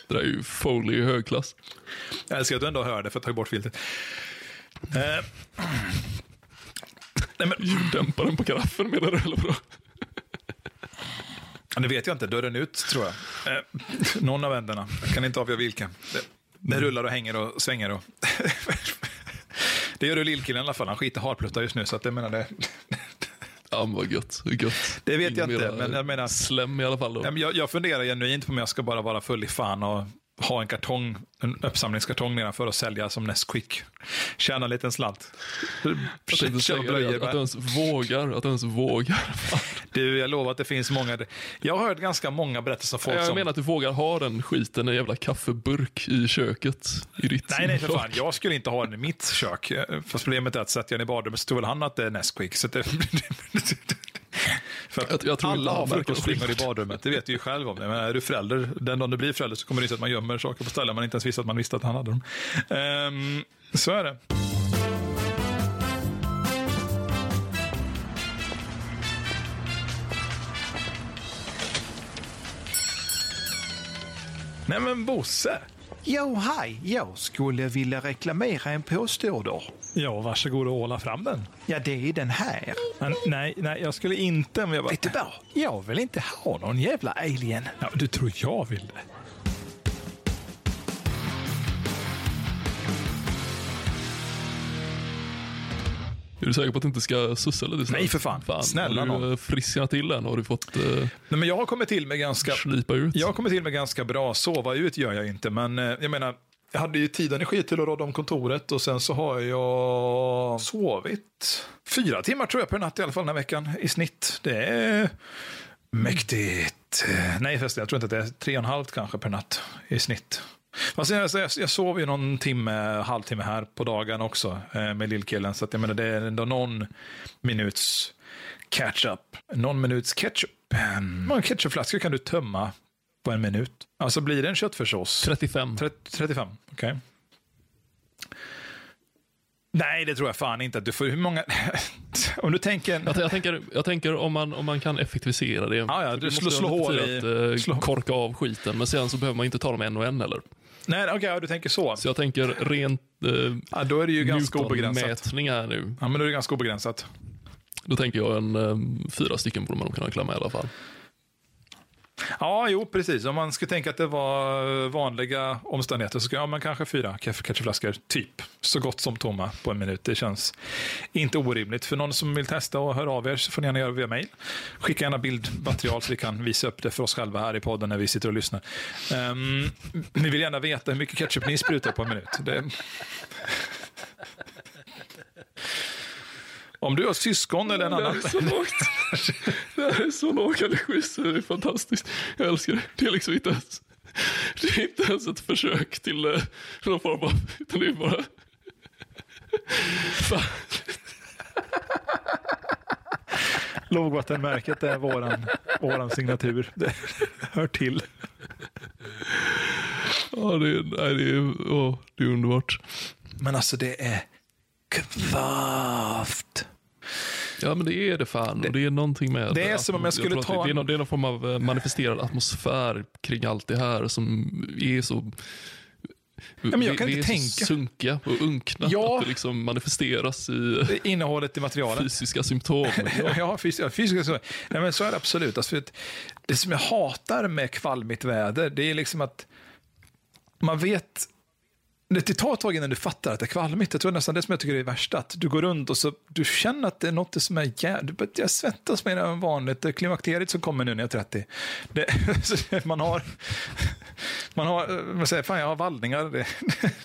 Det där är ju Foley i högklass. jag älskar att du ändå hör det för att ta bort filtret. Eh, nej, men, Ljuddämparen på karaffen menar du eller vadå? det vet jag inte, dörren ut tror jag. Eh, någon av ändarna, jag kan inte avgöra vilken. Det, det rullar och hänger och svänger. Och det gör du lillkillen i alla fall, han skiter harpluttar just nu. Så att jag menar det, Ja men vad gött. gött. Det vet jag Ingen inte, men jag menar- Slem i alla fall då. Jag, jag funderar genuint på om jag ska bara vara full i fan och ha en kartong, en uppsamlingskartong nedanför och sälja som Nesquik. Tjäna en liten slant. Jag säga blöjor det, att, att du ens vågar. Att du ens vågar. Du, jag lovar att det finns många. Jag har hört ganska många berättelser om folk Jag som... menar att du vågar ha den skiten, en jävla kaffeburk i köket. I ditt Nej, nej för fan. Jag skulle inte ha den i mitt kök. Fast problemet är att sätter jag den i badrummet så tror väl han att det är Nesquik. Så att det... För att Jag- jag tror alla har frukostflingor i badrummet, det vet du ju själv om. Men är du förälder, den dagen du blir förälder så kommer det sig att man gömmer saker på ställen man inte ens visste att man visste att han hade dem. Ehm, så är det. Nej men Bosse. Jo, hej. Jag skulle vilja reklamera en påstående. Ja, varsågod och åla fram den. Ja, det är den här. Men, nej, nej, jag skulle inte om jag bara... Vet du vad? Jag vill inte ha någon jävla alien. Ja, du tror jag vill det? Är du säker på att du inte ska sussa lite snart? Nej, för fan. Snälla Har du eh, frisknat till den? Har du fått eh, Nej, men jag har kommit till med ganska... slipa ut? Jag har kommit till med ganska bra. Sova ut gör jag inte, men eh, jag menar, jag hade ju tid och energi till att råda om kontoret och sen så har jag sovit fyra timmar tror jag per natt i alla fall den här veckan i snitt. Det är mäktigt. Nej förresten, jag tror inte att det är tre och en halv kanske per natt i snitt. Fast jag, jag, jag sov ju någon timme, halvtimme här på dagen också eh, med lillkillen. Så att jag menar, det är ändå någon minuts catch-up. Någon minuts ketchup. Mm. Hur många ketchupflaskor kan du tömma på en minut? Alltså blir det en köttfärssås? 35. 30, 35, okej. Nej, det tror jag fan inte att du får. Hur många... Om du tänker... Jag, jag, tänker, jag tänker om man, om man kan effektivisera det. Ja, ja, För du det slå- hål i- Att, eh, slå- korka av skiten, men sen så behöver man inte ta dem en och en heller. Nej, okej, ja, du tänker så. Så jag tänker rent eh, Ja, då är det ju ganska obegränsat. Här nu. Ja, men då är det ganska obegränsat. Då tänker jag en eh, fyra stycken borde man nog kunna klämma i alla fall. Ja, jo, precis. Om man skulle tänka att det var eh, vanliga omständigheter så skulle ja, man kanske fyra ketchupflaskor, typ. Så gott som tomma på en minut. Det känns inte orimligt. För någon som vill testa och höra av er så får ni gärna göra det via mail. Skicka gärna bildmaterial så vi kan visa upp det för oss själva här i podden när vi sitter och lyssnar. Ehm, um, vi vill gärna veta hur mycket ketchup ni sprutar på en minut. Det... Om du har syskon eller en Det annan... är så lågt. Det är så låg energi så det är fantastiskt. Jag älskar det. Det är liksom inte ens, det är inte ens ett försök till eh, någon form av, utan det är bara... Fan. Lågvattenmärket är våran, våran signatur. Det hör till. Ja, det är, nej, det är, åh, det är underbart. Men alltså det är kvavt. Ja, men det är det fan. Och det är någonting med det är som om jag skulle att ta Det, det, är någon, det är någon form av eh, manifesterad atmosfär kring allt det här som är så... men jag vi, kan vi inte är tänka. så sunkiga och unkna Ja. att det liksom manifesteras i Det är innehållet i materialet. fysiska symptom. Ja. Ja, fysiska, fysiska så. Nej, men så är det absolut. Alltså, det som jag hatar med kvalmigt väder, det är liksom att man vet det tar ett tag innan du fattar att det är kvalmigt. Jag tror nästan det som jag tycker är värst. Att du går runt och så du känner att det är något som är jävligt. Jag svettas mer än vanligt. Det är klimakteriet som kommer nu när jag är 30. Det, man har, man har, eh, man säger, fan jag har vallningar. Det,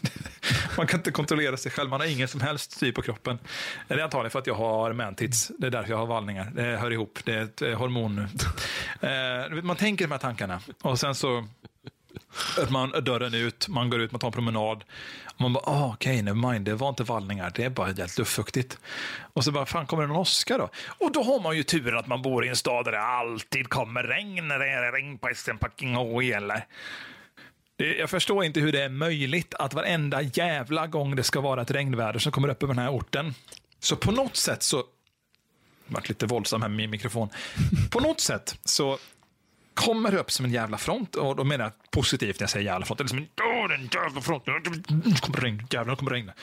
man kan inte kontrollera sig själv. Man har ingen som helst styr på kroppen. Det är antagligen för att jag har mantids. Det är därför jag har vallningar. Det hör ihop. Det är ett eh, hormon. Man tänker de här tankarna. Och sen så man dörren ut, man går ut, man tar en promenad. Och man bara, ah, okej, okay, mind, det var inte vallningar, det är bara helt luftfuktigt. Och så bara, fan kommer det någon åska då? Och då har man ju turen att man bor i en stad där det alltid kommer regn när det är regn på en eller. Det, jag förstår inte hur det är möjligt att varenda jävla gång det ska vara ett regnväder som kommer upp över den här orten. Så på något sätt så, jag vart lite våldsam här med min mikrofon. På något sätt så kommer det upp som en jävla front. Och då menar jag positivt när jag säger jävla front. Det är som en, åh, den jävla fronten. Nu kommer det regna, jävlar kommer det regna.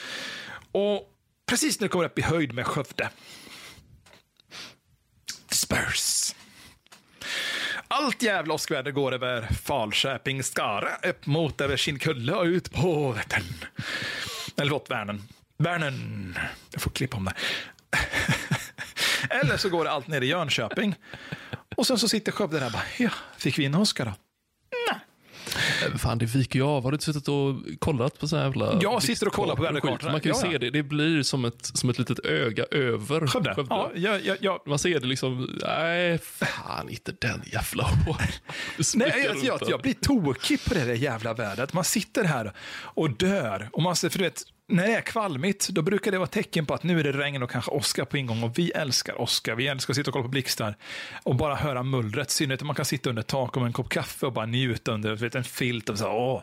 Och precis när det kommer upp i höjd med Skövde. Spurs. Allt jävla åskväder går över Falköping, Skara, upp mot över Kinnkulle och ut på Vättern. Eller förlåt, Värnen. Värnen. Jag får klippa om det. Eller så går det allt ner i Jönköping. Och sen så sitter Skövde där och bara, ja, fick vi in Oskar då? Eh, Fan, det viker ju av. Har du inte suttit och kollat på sådana jävla... Jag sitter och kollar på väderkartorna. Man kan ju Ja, ja. se det. Det blir som ett, som ett litet öga över Skövde? Ja, ja, ja, ja. Man ser det liksom, nej fan inte den jävla. Nej, jag, jag, jag blir tokig på det där jävla vädret. Man sitter här och dör. Och man, ser- för du vet, när det är kvalmigt, då brukar det vara tecken på att nu är det regn och kanske åska på ingång. Och vi älskar åska. Vi älskar att sitta och kolla på blixtar och bara höra mullret. I synnerhet om man kan sitta under tak med en kopp kaffe och bara njuta under vet, en filt. Och så, åh,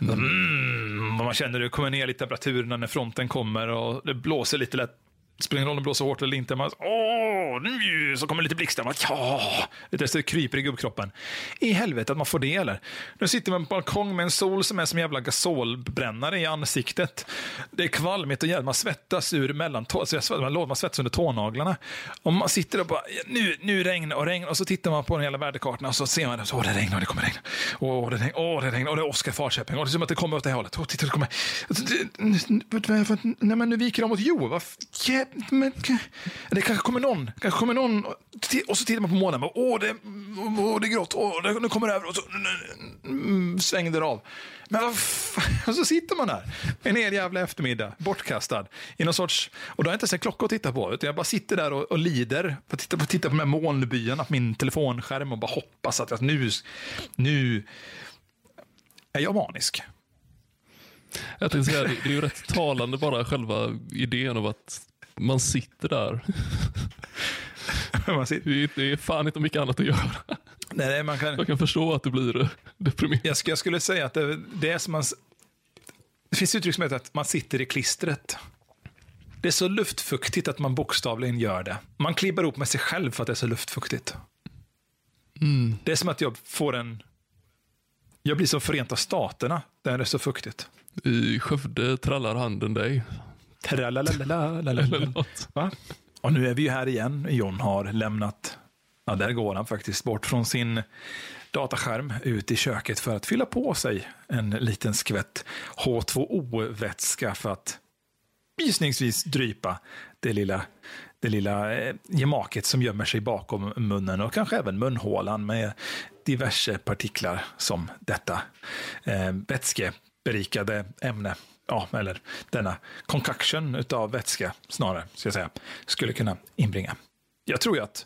mm, och man känner hur det kommer ner lite temperaturerna när fronten kommer och det blåser lite lätt. Spelar ingen roll om det blåser hårt eller inte. Man, åh, nu så kommer lite blixtar. Man, ja, det kryper i gubbkroppen. I helvete att man får det eller? Nu sitter man på en balkong med en sol som är som en jävla gasolbrännare i ansiktet. Det är kvalmigt och jävligt. Man svettas ur mellan alltså jag svettas, man, lovar, man svettas under tånaglarna. Och man sitter och bara, nu, nu regnar och regnar. Och så tittar man på den hela värdekartan och så ser man, åh det regnar, det kommer regna. Åh det regnar, åh det regnar, och det är Oskar Falköping. Och det är som att det kommer åt det här hållet. Åh, titta, det kommer. Nej men nu viker de mot Jo. Vad men, det kanske kommer någon. Kanske kommer någon. Och så tittar man på månen. och, Åh, det, åh, det är grått. Åh, det, nu kommer det över. Och så mm, svängde det av. Men vad fan? Och så sitter man där en hel jävla eftermiddag, bortkastad. I någon sorts, och då har jag inte ens en klocka att titta på. Utan jag bara sitter där och, och lider. För att titta på, titta på de här molnbyarna på min telefonskärm och bara hoppas att jag, nu, nu är jag manisk. Jag tänkte säga, det det är ju rätt talande bara själva idén av att man sitter där. Man sitter, Det är, det är fan inte mycket annat att göra. nej, nej, man kan, Jag kan förstå att det blir deprimerande. jag, skulle, jag skulle säga att det, det är som man... Det finns uttryck som heter att man sitter i klistret. Det är så luftfuktigt att man bokstavligen gör det. Man klibbar ihop med sig själv för att det är så luftfuktigt. Det är som att jag får en... Jag blir som Förenta Staterna, där det är så fuktigt. I Skövde trallar handen dig. Va? Och nu är vi ju här igen. John har lämnat, ja där går han faktiskt, bort från sin dataskärm ut i köket för att fylla på sig en liten skvätt H2O-vätska för att gissningsvis drypa det lilla, det lilla eh, gemaket som gömmer sig bakom munnen och kanske även munhålan med diverse partiklar som detta eh, vätskeberikade ämne ja, eller denna concoction av vätska snarare, ska jag säga, skulle kunna inbringa. Jag tror ju att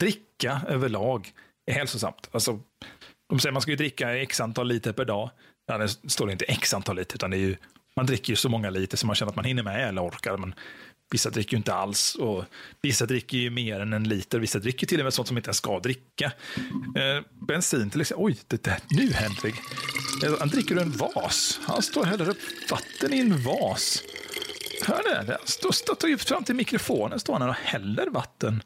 dricka överlag är hälsosamt. Alltså, de säger man ska ju dricka x antal liter per dag. Ja, det står inte x antal liter, utan det är ju, man dricker ju så många liter som man känner att man hinner med eller orkar. Men vissa dricker ju inte alls och vissa dricker ju mer än en liter. Vissa dricker till och med sånt som inte ens ska dricka. Eh, bensin till exempel. Oj, det där, nu Henrik. Eh, Han dricker en vas. Han står och häller upp vatten i en vas. Hör ni det? Han står, står, står fram till mikrofonen står han och häller vatten.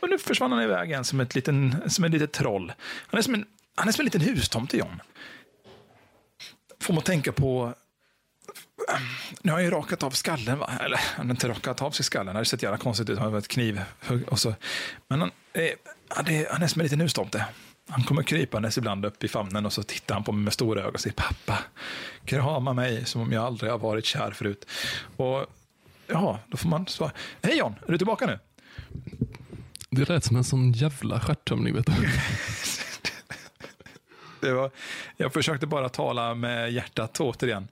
Och nu försvann han iväg igen som ett, liten, som ett litet troll. Han är som en, han är som en liten hustomte, John. Får man tänka på... Nu har jag ju rakat av skallen, va? eller han har inte rakat av sig skallen. Det hade sett jävla konstigt ut. Han har ett kniv. Och så. Men han, eh, han, är, han är som en liten hustomte. Han kommer krypandes ibland upp i famnen och så tittar han på mig med stora ögon och säger pappa, krama mig som om jag aldrig har varit kär förut. Och ja, då får man svara. Hej John, är du tillbaka nu? Det lät som en sån jävla stjärttömning. Vet du. Var, jag försökte bara tala med hjärtat återigen.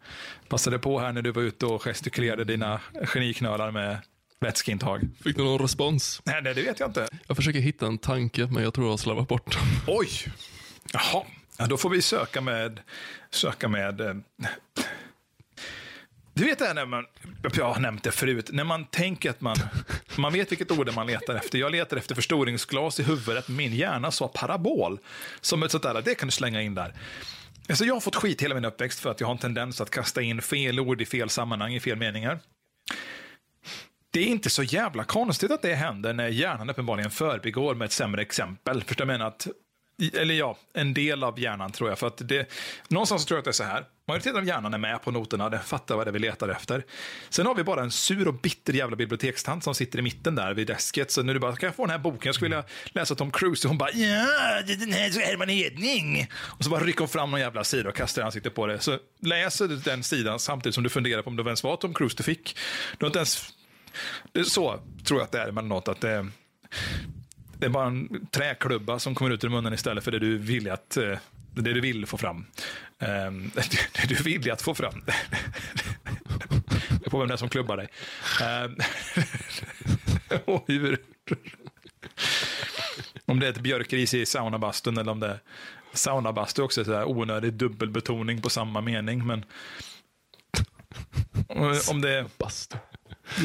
Passade på här när du var ute och gestikulerade dina geniknölar med vätskeintag. Fick du någon respons? Nej, nej, det vet jag inte. Jag försöker hitta en tanke, men jag tror jag har slarvat bort den. Oj! Jaha, ja, då får vi söka med... Söka med eh, du vet det här när man, jag har nämnt det förut, när man tänker att man, man vet vilket ord man letar efter. Jag letar efter förstoringsglas i huvudet, min hjärna sa parabol. Som ett sånt där, det kan du slänga in där. Alltså jag har fått skit hela min uppväxt för att jag har en tendens att kasta in fel ord i fel sammanhang, i fel meningar. Det är inte så jävla konstigt att det händer när hjärnan uppenbarligen förbigår med ett sämre exempel. Förstår jag menar att eller ja, en del av hjärnan tror jag. För att det, någonstans tror jag att det är så här. Majoriteten av hjärnan är med på noterna, den fattar vad det är vi letar efter. Sen har vi bara en sur och bitter jävla bibliotekstant som sitter i mitten där vid desket. Så nu är det bara, kan jag få den här boken? Jag skulle vilja läsa Tom Cruise. Och hon bara, ja, det är den här Herman Edning. Och så bara rycker hon fram någon jävla sida och kastar ansiktet på det. Så läser du den sidan samtidigt som du funderar på om det ens var Tom Cruise du fick. Du har inte ens... Det är så tror jag att det är med något, Att det, det är bara en träklubba som kommer ut ur munnen istället för det du vill att eh, det du vill få fram. Ehm, det du vill att få fram. Det får vem det är som klubbar dig. Ehm, om det är ett björkris i saunabastun eller om det är saunabastu också. Så onödig dubbelbetoning på samma mening. Men om det är... Bastu.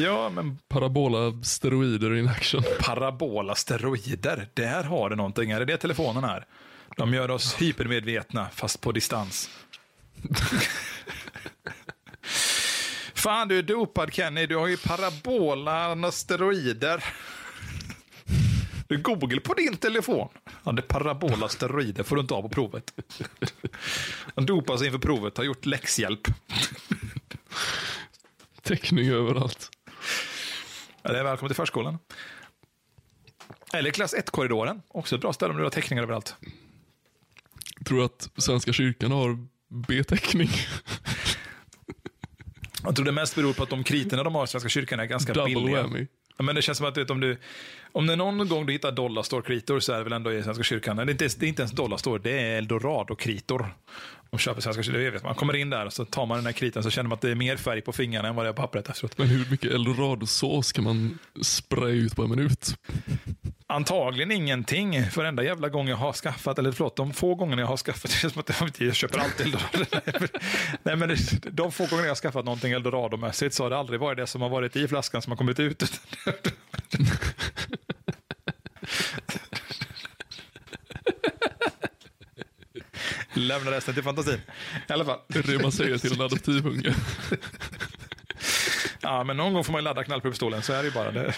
Ja, men Parabola steroider in action. parabola steroider, där har det någonting. Är det det telefonen är? De gör oss hypermedvetna, fast på distans. Fan, du är dopad Kenny. Du har ju parabola steroider. Du Google på din telefon. Ja, det är parabola steroider får du inte ha på provet. Han dopar sig inför provet, har gjort läxhjälp. Täckning överallt. Är välkommen till förskolan. Eller klass 1-korridoren. Också ett bra ställe om du har teckningar överallt. Tror du att Svenska kyrkan har B-täckning? Jag tror det mest beror på att de kriterna de har i Svenska kyrkan är ganska Double billiga. whammy. Men det känns som att vet, om du om det någon gång du hittar dollarstore-kritor så är det väl ändå i Svenska kyrkan. Det är inte, det är inte ens dollarstore, det är eldorado-kritor. De köper Svenska vet Man kommer in där och så tar man den här kriten så känner man att det är mer färg på fingrarna än vad det är på pappret efteråt. Men hur mycket eldorado-sås kan man spraya ut på en minut? Antagligen ingenting. För enda jävla gång jag har skaffat, eller förlåt, de få gångerna jag har skaffat, det känns som att jag köper allt eldorado. Nej, men de få gånger jag har skaffat någonting eldorado-mässigt så har det aldrig varit det som har varit i flaskan som har kommit ut. Lämna resten till fantasin. I alla fall. Det är det man säger till en adoptivunge. Ja, men någon gång får man ladda knallpulverpistolen, så är det ju bara. Det.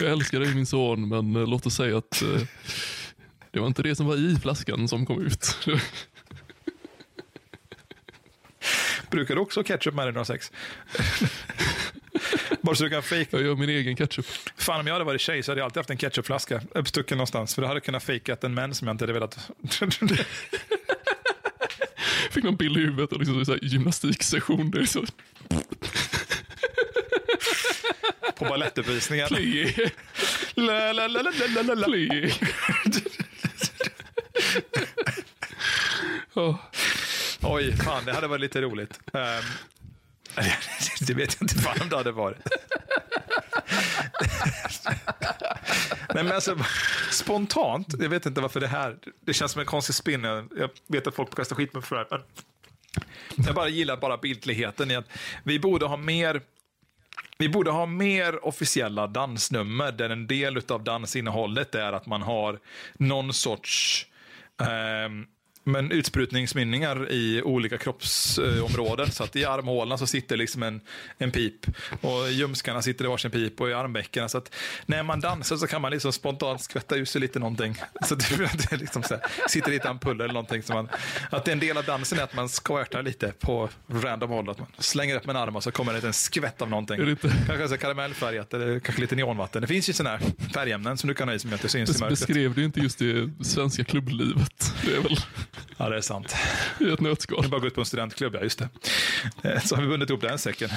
Jag älskar dig min son, men eh, låt oss säga att eh, det var inte det som var i flaskan som kom ut. Brukar du också ketchup med dig när du har sex? Bara så du kan fake. Jag gör min egen ketchup. Fan, om jag hade varit tjej så hade jag alltid haft en ketchupflaska uppstucken någonstans. För då hade jag kunnat fejkat en män som jag inte hade velat. Fick någon bild i huvudet och liksom så här gymnastiksession. Där så, på balettuppvisningar. plie, La, la, la, la, la, la, la. plie. Ja, Oj, fan, det hade varit lite roligt. Um, det vet jag inte fan om det hade varit. Nej, men alltså, spontant, jag vet inte varför det här, det känns som en konstig spin. Jag vet att folk kastar skit med för det här, men jag bara gillar bara bildligheten i att vi borde ha mer vi borde ha mer officiella dansnummer där en del av dansinnehållet är att man har någon sorts eh, men utsprutningsmynningar i olika kroppsområden. Så att i armhålorna så sitter liksom en, en pip och i ljumskarna sitter det varsin pip och i armvecken. Så att när man dansar så kan man liksom spontant skvätta ut sig lite någonting. Så det, det liksom så här, sitter lite ampuller eller någonting. Så man, att en del av dansen är att man skvärtar lite på random håll. Att man slänger upp en arm och så kommer det en skvätt av någonting. Inte- Kanske så karamellfärgat eller kanske lite neonvatten. Det finns ju sådana här färgämnen som du kan ha i som det syns i mörkret. Beskrev du inte just det svenska klubblivet? Det är väl Ja, det är sant. i ett nötskal. är bara gå ut på en studentklubb, ja just det. Eh, Så har vi bundit ihop den säcken.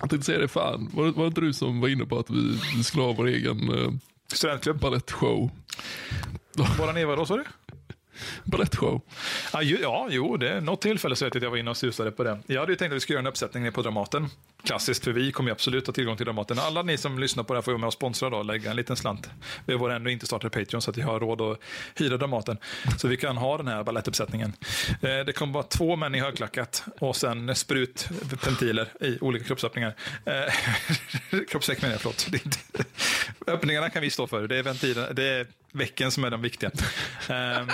Jag tänkte säga det, fan. Var, var det inte du som var inne på att vi, vi skulle ha vår egen uh, Studentklubb. balettshow? Våran Eva då, sa du? Balettshow. Ja, ju, ja, jo, det är något tillfälle så vet jag att jag var inne och susade på det. Jag hade ju tänkt att vi skulle göra en uppsättning nere på Dramaten. Klassiskt, för vi kommer ju absolut ha tillgång till Dramaten. Alla ni som lyssnar på det här får ju vara med och sponsra då, lägga en liten slant. Vi har ändå inte startat Patreon så att vi har råd att hyra Dramaten. Så vi kan ha den här balettuppsättningen. Eh, det kommer vara två män i högklackat och sen sprutventiler i olika kroppsöppningar. Eh, Kroppssäck menar jag, förlåt. Det är Öppningarna kan vi stå för. Det är ventilen, det är väcken som är de viktiga. Ehm,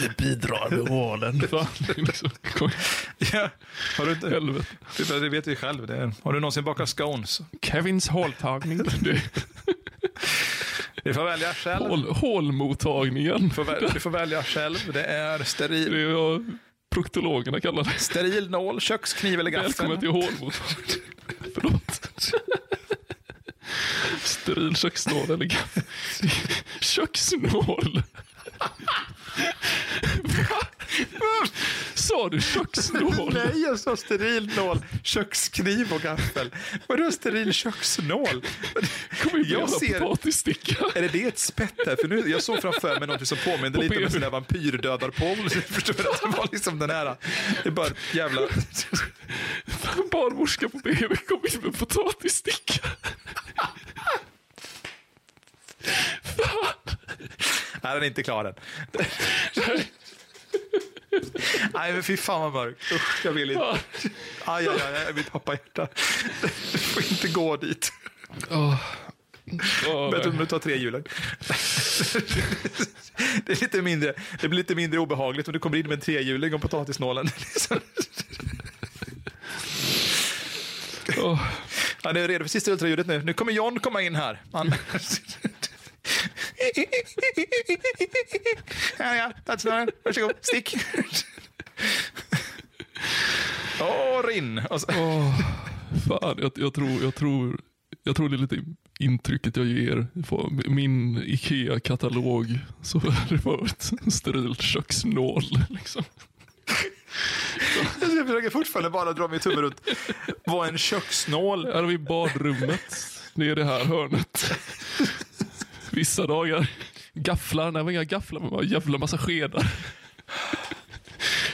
Vi bidrar med hålen. Det är Ja, har du inte, helvete. det vet vi själv. Det är, har du någonsin bakat scones? Kevins håltagning. Det, Du får välja själv. hål, hålmottagningen. Du får, väl, du får välja själv. Det är Det steril, är vad proktologerna kallar det. steril nål, kökskniv eller Välkommen gaffel. till hålmottagningen. Förlåt. Steril köksnål eller gaffel. Köksnål. Sa du köksnål? Nej, jag sa steril nål, kökskniv och gaffel. Vadå steril köksnål? Kommer Jag ser- potatissticka. Är det det ett spett här? För nu, jag såg framför mig något som påminner På lite om en sån där vampyrdödarpål. Förstår du? Att det var liksom den här. Det är bara jävla... Barnmorska på BB kom in med potatissticka. Nej, den är inte klar än. Nej, men fy fan vad mörkt. Usch, jag vill inte. Aj, aj, aj, aj mitt pappahjärta. Du får inte gå dit. Åh. Åh, Bättre om du tar tre hjulen. Det, är lite mindre, det blir lite mindre obehagligt om du kommer in med en trehjuling och potatisnålen. Ja, det är redo för sista ultraljudet nu. Nu kommer John komma in här. Han... Ja, ja, tattsnören. Varsågod, stick. Åh, rinn. Och så... Åh, fan, jag, jag, tror, jag, tror, jag tror det är lite intrycket jag ger. på Min Ikea-katalog så är det bara ett sterilt köksnål. Liksom. Jag försöker fortfarande bara dra min tumme runt vad en köksnål Här har vi badrummet. Det är det här hörnet. Vissa dagar. Gafflar, nej vi inga gafflar men bara en jävla massa skedar.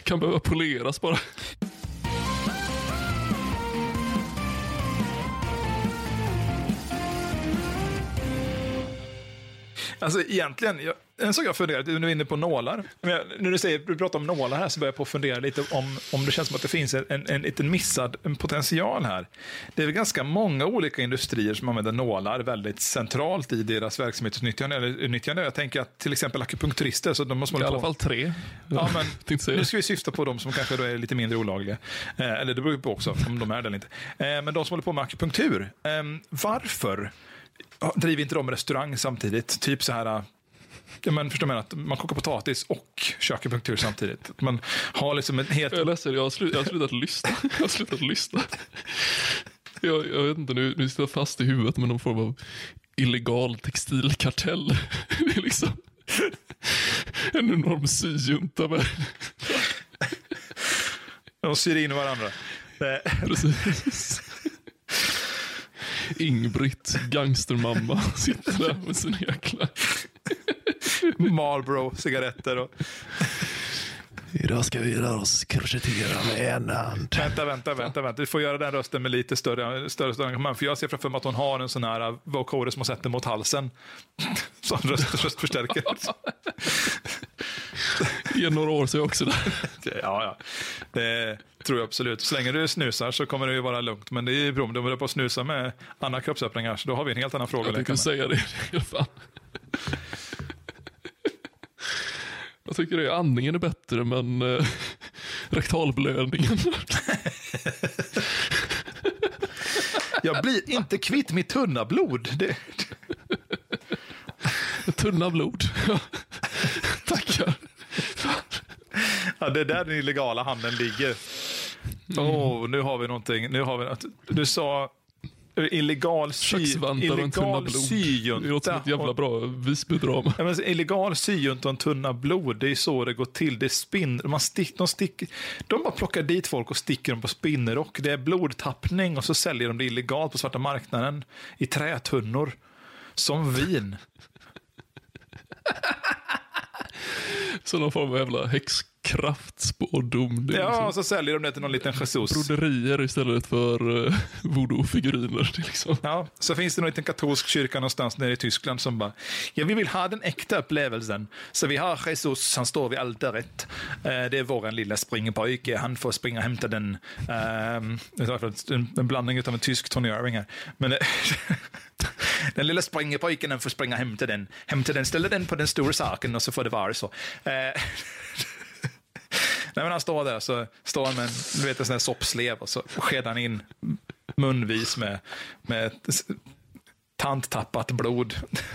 Kan behöva poleras bara. Alltså egentligen, jag, en sak jag funderat, nu är du inne på nålar. Men jag, när du, säger, du pratar om nålar här så börjar jag på att fundera lite om, om det känns som att det finns en, en, en liten missad en potential här. Det är väl ganska många olika industrier som använder nålar väldigt centralt i deras verksamhetsutnyttjande. Eller, utnyttjande. Jag tänker att till exempel akupunkturister, så de måste I alla på. fall tre. Ja, men nu ska vi syfta på de som kanske då är lite mindre olagliga. Eh, eller det beror ju på också om de är det eller inte. Eh, men de som håller på med akupunktur. Eh, varför driver inte de restaurang samtidigt? Typ så här... Ja, men förstår man att man kokar potatis och kör akupunktur samtidigt. Att man har liksom en helt... Jag är ledsen, jag har, slut, jag har slutat lyssna. Jag har slutat lyssna. Jag, jag vet inte, nu, nu sitter jag fast i huvudet med någon form av illegal textilkartell. Det är liksom en enorm syjunta med De syr in varandra. Eh, Precis. Ingbritt, gangstermamma, sitter där med sin jäkla Marlboro-cigaretter. Och... Idag ska vi lära oss krochettera med en hand. Vänta, vänta, vänta, vänta. Du får göra den rösten med lite större, större, större. För jag ser framför mig att hon har en sån här uh, vocoder som hon sätter mot halsen. Sån röst, röstförstärkare. I några år så är jag också där. Ja, ja. Det tror jag absolut. Så länge du snusar så kommer det ju vara lugnt. Men det är ju bra om du håller på att snusa med andra kroppsöppningar. Så då har vi en helt annan fråga. Jag tänkte säga det i alla fall. Jag tycker det, andningen är bättre men eh, rektalblödningen. Jag blir inte kvitt mitt tunna blod. Det, Tunna blod. Tackar. ja, det är där den illegala handeln ligger. Åh, oh, nu har vi någonting. Nu har vi något. Du sa illegal, sy, illegal blod. Det låter som syjunta. ett jävla bra Visbydrama. Ja, men illegal syjunta och en tunna blod, det är så det går till. Det är spinn, man stick, de, stick, de bara plockar dit folk och sticker dem på spinnerrock. Det är blodtappning och så säljer de det illegalt på svarta marknaden i trätunnor. Som vin. Så någon form av jävla häxkraftspådom. Är Ja, liksom och så säljer de det till någon liten Jesus. broderier istället för uh, voodoo-figuriner. Liksom. Ja, så finns det någon liten katolsk kyrka någonstans nere i Tyskland som bara, ja vi vill ha den äkta upplevelsen. Så vi har Jesus, han står vid altaret. Eh, det är våran lilla springpojke, han får springa och hämta den. därför en, en blandning av en tysk Tony Irving här. Men eh, den lilla springpojken får springa och hämta den. Hämta den, ställa den på den stora saken och så får det vara så. Nej, men han står där så står han med en, du vet, en sån här soppslev och så skedar han in munvis med, med ett tandtappat blod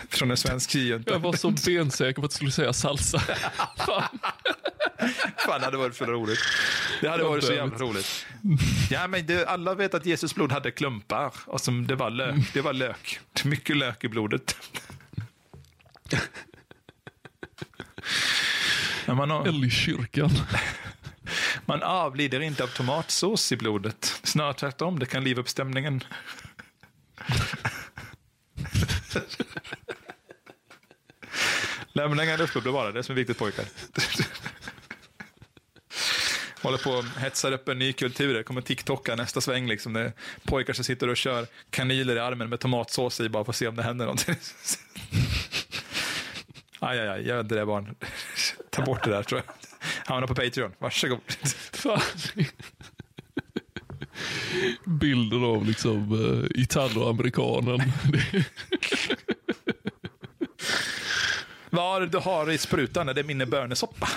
från en svensk syjunta. Jag var så bensäker på att du skulle säga salsa. Fan. Fan, det hade varit så roligt. Det hade varit så jävla roligt. Ja, men det, alla vet att Jesus blod hade klumpar och som det var lök. Det var lök. Mycket lök i blodet. Ja, man, har, Älgkyrkan. man avlider inte av tomatsås i blodet. Snarare tvärtom, det kan liva upp stämningen. Uppe blir bara det som är viktigt pojkar. Håller på och hetsar upp en ny kultur. Det kommer TikToka nästa sväng. Liksom. Det är pojkar som sitter och kör kanyler i armen med tomatsås i bara för att se om det händer någonting. Aj, aj, aj, gör inte det barn. Ta bort det där tror jag. Hamna på Patreon. Varsågod. Fan. Bilden av liksom uh, Italo-amerikanen. Vad du har i sprutan är det min bönesoppa.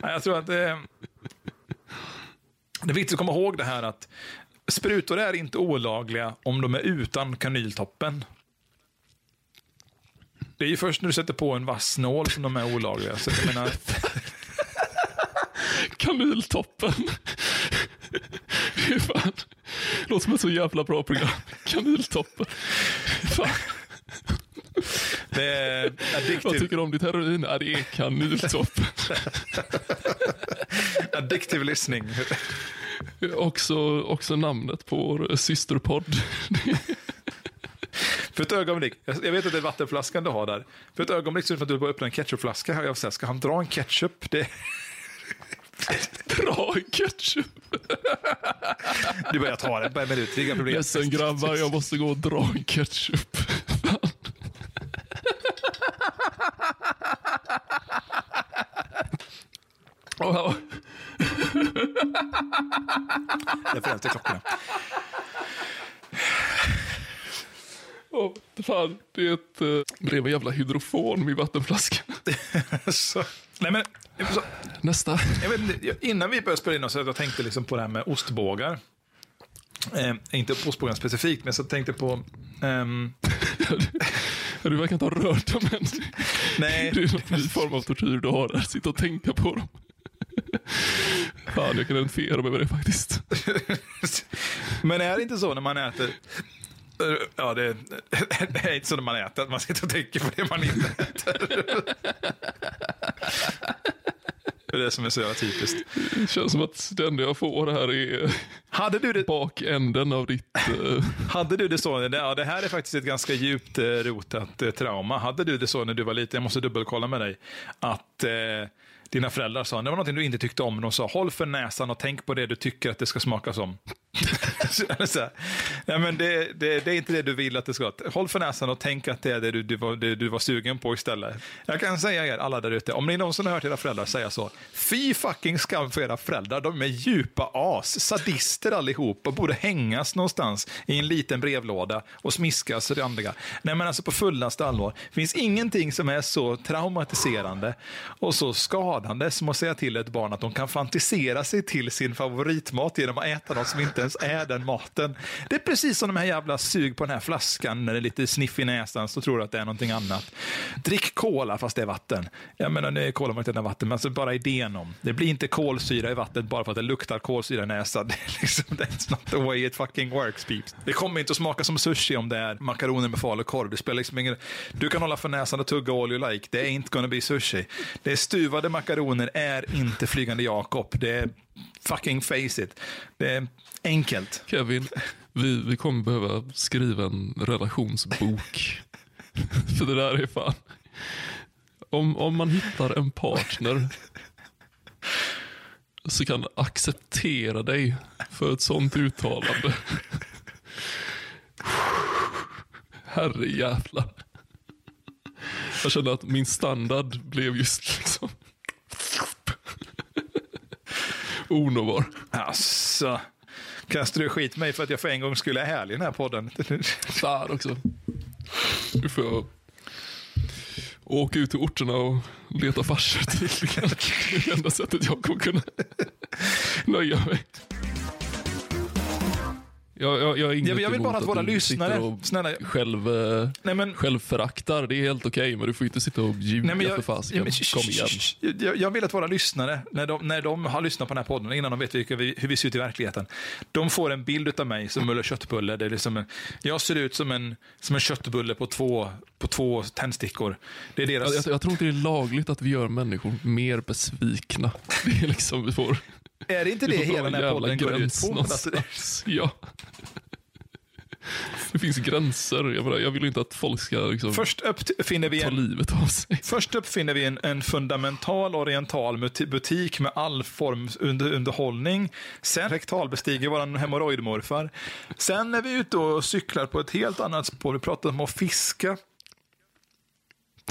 Jag tror att det, det är viktigt att komma ihåg det här att sprutor är inte olagliga om de är utan kanyltoppen. Det är ju först när du sätter på en vass nål som de är olagliga. Så jag menar, Kanyltoppen. Det. Låter som ett så jävla bra program. Kanyltoppen. Fan. det är Vad tycker du om ditt heroin? Ja, det är kanyltoppen. addictive listening. Också, också namnet på vår systerpodd. För ett ögonblick, jag vet att det är vattenflaskan du har där. För ett ögonblick ser det ut som att du bara öppnar en ketchupflaska. Här. Jag säger, ska han dra en ketchup? Det, Bra ketchup. du bara, jag tar det på en minut, det är inga problem. Ledsen grabbar, jag måste gå och dra en ketchup. Fan. Åh, ja. Referens till klockorna. Åh, fan, det är ett, eh, blev en jävla hydrofon vid vattenflaskan. så, nej men, så, Nästa. jag vet, innan vi började spela in, så jag tänkte liksom på det här med ostbågar. Eh, inte ostbågarna specifikt, men så tänkte på... ehm, Du verkar inte ha rört dem än. nej, Det är någon ny form av tortyr du har där. Sitta och tänka på dem. Fan, jag kan identifiera mig med det faktiskt. men är det inte så när man äter... Ja, det, det är inte så när man äter, att man sitter och tänker på det man inte äter. Det är det som är så jävla typiskt. Det känns som att det enda jag får här är Hade du det, bakänden av ditt... eh, hade du det så, ja, det här är faktiskt ett ganska djupt eh, rotat eh, trauma. Hade du det så när du var liten, jag måste dubbelkolla med dig, att eh, dina föräldrar sa, det var någonting du inte tyckte om, de sa håll för näsan och tänk på det du tycker att det ska smaka som. så nej, men det, det, det är inte det du vill att det ska. Håll för näsan och tänk att det är det du, du, var, det du var sugen på istället. Jag kan säga er alla där ute, om ni någonsin har hört era föräldrar säga så, fy fucking skam för era föräldrar. De är djupa as, sadister allihop och borde hängas någonstans i en liten brevlåda och smiskas randiga. Nej men alltså på fullaste allvar, det finns ingenting som är så traumatiserande och så skadligt skadande som att säga till ett barn att de kan fantisera sig till sin favoritmat genom att äta något som inte ens är den maten. Det är precis som de här jävla sug på den här flaskan när det är lite sniff i näsan så tror du att det är någonting annat. Drick cola fast det är vatten. Jag menar, nu är cola man inte är vatten, men alltså bara idén om. Det blir inte kolsyra i vattnet bara för att det luktar kolsyra i näsan. Det är liksom, that's not the way it fucking works, peeps. Det kommer inte att smaka som sushi om det är makaroner med falukorv. Det spelar liksom ingen... Du kan hålla för näsan och tugga all you like. Det är inte gonna be sushi. Det är stuvade makaroner är inte Flygande Jakob. Det är fucking face it. Det är enkelt. Kevin, vi, vi kommer behöva skriva en relationsbok. För det där är fan... Om, om man hittar en partner så kan acceptera dig för ett sånt uttalande. Herre jävlar. Jag känner att min standard blev just liksom onåbar. Alltså, kastar du skit mig för att jag för en gång skulle är härlig i den här podden? Fan också. Nu får åka ut till orterna och leta farsor tydligen. Det är det enda sättet jag kommer kunna nöja mig. Jag, jag, jag, inget Jag vill- jag bara emot att våra lyssnare- och snälla- Själv, eh, Nej, men- självföraktar. Det är helt okej, men du får inte sitta och ljuga Nej, men för jag, fasiken. ja, Kom igen. jag, jag vill att våra lyssnare, när de, när de har lyssnat på den här podden, innan de vet vilka vi, hur vi ser ut i verkligheten, de får en bild av mig som Mulle köttbulle. Det är liksom en, jag ser ut som en, som en köttbulle på två, på två tändstickor. Det är deras... Jag, jag, jag tror inte det är lagligt att vi gör människor mer besvikna. Det är liksom vi får... är det inte det hela den här podden går ut på? Någonstans. Ja. Det finns gränser. Jag, menar, jag vill inte att folk ska liksom först uppfinner vi ta en, livet av sig. Först uppfinner vi en, en fundamental oriental butik med all form under, underhållning. Sen rektalbestiger vår hemorrojdmorfar. Sen är vi ute och cyklar på ett helt annat spår. Vi pratar om att fiska.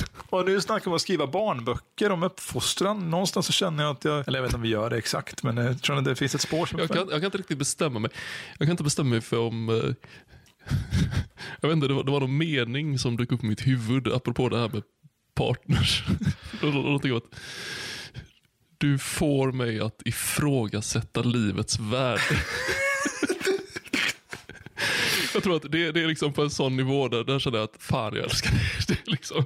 Och nu snackar vi om att skriva barnböcker om uppfostran. Någonstans så känner jag att jag, eller jag vet inte om vi gör det exakt, men jag tror att det finns ett spår som... Jag kan, jag kan inte riktigt bestämma mig. Jag kan inte bestämma mig för om... eh, jag vet inte, det var, det var någon mening som dök upp i mitt huvud apropå det här med partners. Någonting om att du får mig att ifrågasätta livets värde. Jag tror att det, det är liksom på en sån nivå där, där känner jag att fan jag älskar det. det är liksom,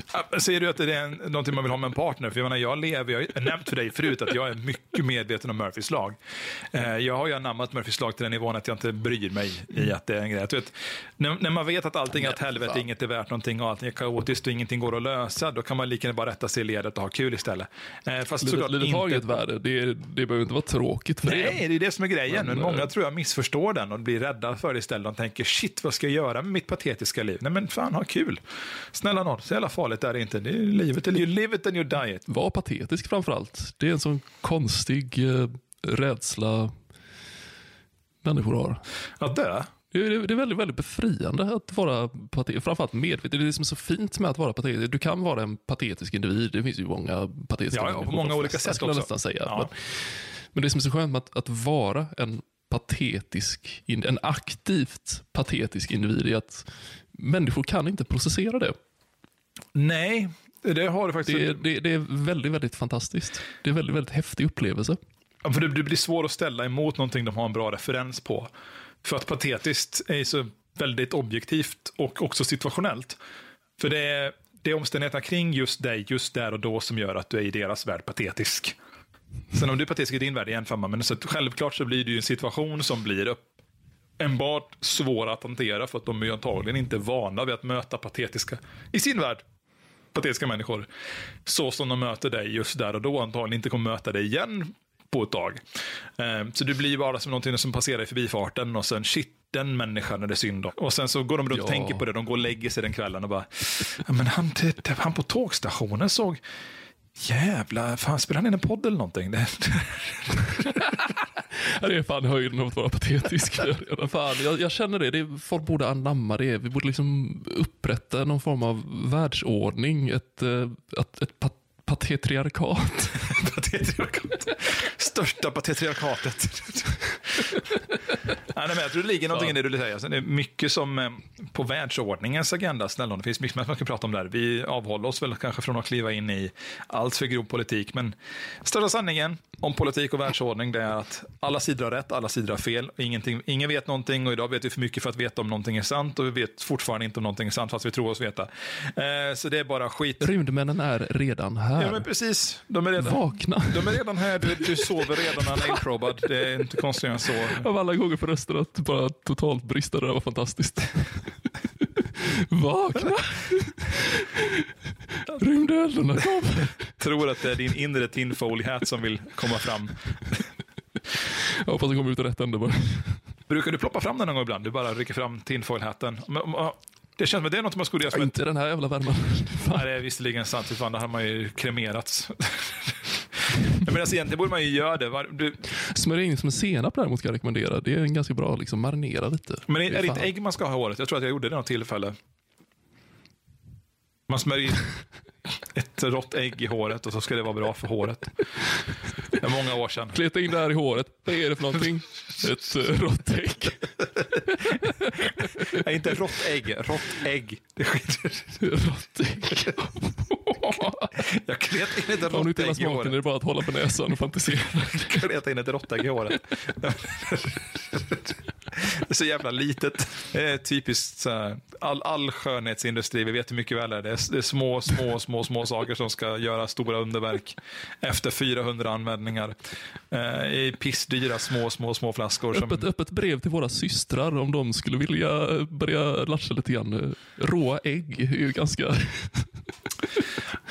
Säger du att det är en, någonting man vill ha med en partner? För jag menar, jag lever, jag har nämnt för dig förut att jag är mycket medveten om Murphys lag. Eh, jag har ju anammat Murphys lag till den nivån att jag inte bryr mig i att det är en grej. Vet, när, man vet att allting är åt helvete, inget är värt någonting och allting är kaotiskt och ingenting går att lösa, då kan man lika gärna bara rätta sig i ledet och ha kul istället. Eh, fast livet, såklart livet har ju ett värde. Det, det behöver inte vara tråkigt för. Nej, det är det som är grejen. Men, Men, många eh, tror jag missförstår den och blir rädda för det istället. De tänker shit, vad ska jag göra med mitt patetiska liv? Nej, men fan, ha kul. Snälla nån, så jävla farligt är det inte. Det är livet, eller you live it and you die it. Var patetisk framförallt. Det är en sån konstig eh, rädsla människor har. Att dö? Det är, det är väldigt, väldigt befriande att vara patetisk. Framförallt medveten. Det är det som är så fint med att vara patetisk. Du kan vara en patetisk individ. Det finns ju många patetiska Ja, ja, på många olika sätt också. nästan säga. Ja. Men, men det som är så skönt med att, att vara en patetisk, en aktivt patetisk individ är att människor kan inte processera det. Nej, det har du faktiskt. Det är, det, det är väldigt, väldigt fantastiskt. Det är väldigt, väldigt häftig upplevelse. Ja, För det, det blir svårt att ställa emot någonting de har en bra referens på. För att patetiskt är så väldigt objektivt och också situationellt. För det är, det är omständigheterna kring just dig, just där och då, som gör att du är i deras värld patetisk. Sen om du är patetisk i din värld är en femma, men så självklart så blir det ju en situation som blir enbart svår att hantera för att de är ju antagligen inte vana vid att möta patetiska i sin värld. Patetiska människor, så som de möter dig just där och då, antagligen inte kommer möta dig igen på ett tag. Eh, Så du blir bara som någonting som passerar i förbifarten och sen shit, den människan är det synd om. Och sen så går de runt och Ja. tänker på det, de går och lägger sig den kvällen och bara, men han, han på tågstationen såg, jävla, fan spelar han in en podd eller någonting? Det, är fan höjden av att vara patetisk. fan, jag, jag känner det. det är, folk borde anamma det. Vi borde liksom upprätta någon form av världsordning. Ett, eh, ett, ett pat, patetriarkat. patetriarkat. Största patetriarkatet. nej, men jag tror det ligger någonting i det du säger. Alltså, det är mycket som eh, på världsordningens agenda, snälla, det finns mycket man kan prata om där. Vi avhåller oss väl kanske från att kliva in i allt för grov politik, men största sanningen om politik och världsordning det är att alla sidor har rätt, alla sidor har fel. Ingenting, ingen vet någonting och idag vet vi för mycket för att veta om någonting är sant och vi vet fortfarande inte om någonting är sant fast vi tror oss veta. Eh, så det är bara skit. Rymdmännen är redan här. Ja, men precis. De är redan, Vakna. de är redan här, du, du sover redan unprobad. Det är inte konstigare än så. Av alla gånger på rösten att bara totalt brista det var fantastiskt. Vakna! Rymdeldarna kom. Tror att det är din inre tinfoil-hat som vill komma fram. Jag hoppas den kommer ut i rätt ände bara. Brukar du ploppa fram den någon gång ibland? Du bara rycker fram tinfoil-hatten. Det känns som att det är något man skulle göra ett... Inte den här jävla värmen. Nej, det är visserligen sant. Fy Fan, då hade man ju kremerats. Men alltså, egentligen borde man ju göra det. Du, Smörja in som en senap däremot ska jag rekommendera. Det är en ganska bra, liksom marinera lite. men är, Det är det inte ägg man ska ha i håret? Jag tror att jag gjorde det något tillfälle. Man smörjer in ett rått ägg i håret och så ska det vara bra för håret. Det är många år sedan. Kleta in det här i håret. Vad är det för någonting? Ett uh, rått ägg. Nej, inte rått ägg, rått ägg. Det skiter. rått ägg. Jag klet in ett Om du rått inte gillar ägg i smaken är håret. det bara att hålla på näsan och fantisera. Kleta in ett råttägg i håret. Det är så jävla litet. Det är typiskt så här, all, all skönhetsindustri, vi vet hur mycket väl det är. Det är, det är små, små, små, små saker som ska göra stora underverk efter 400 användningar. Eh, I pissdyra små, små, små flaskor. Som, Öppet, öppet brev till våra systrar om de skulle vilja börja latcha lite grann. Råa ägg är ju ganska...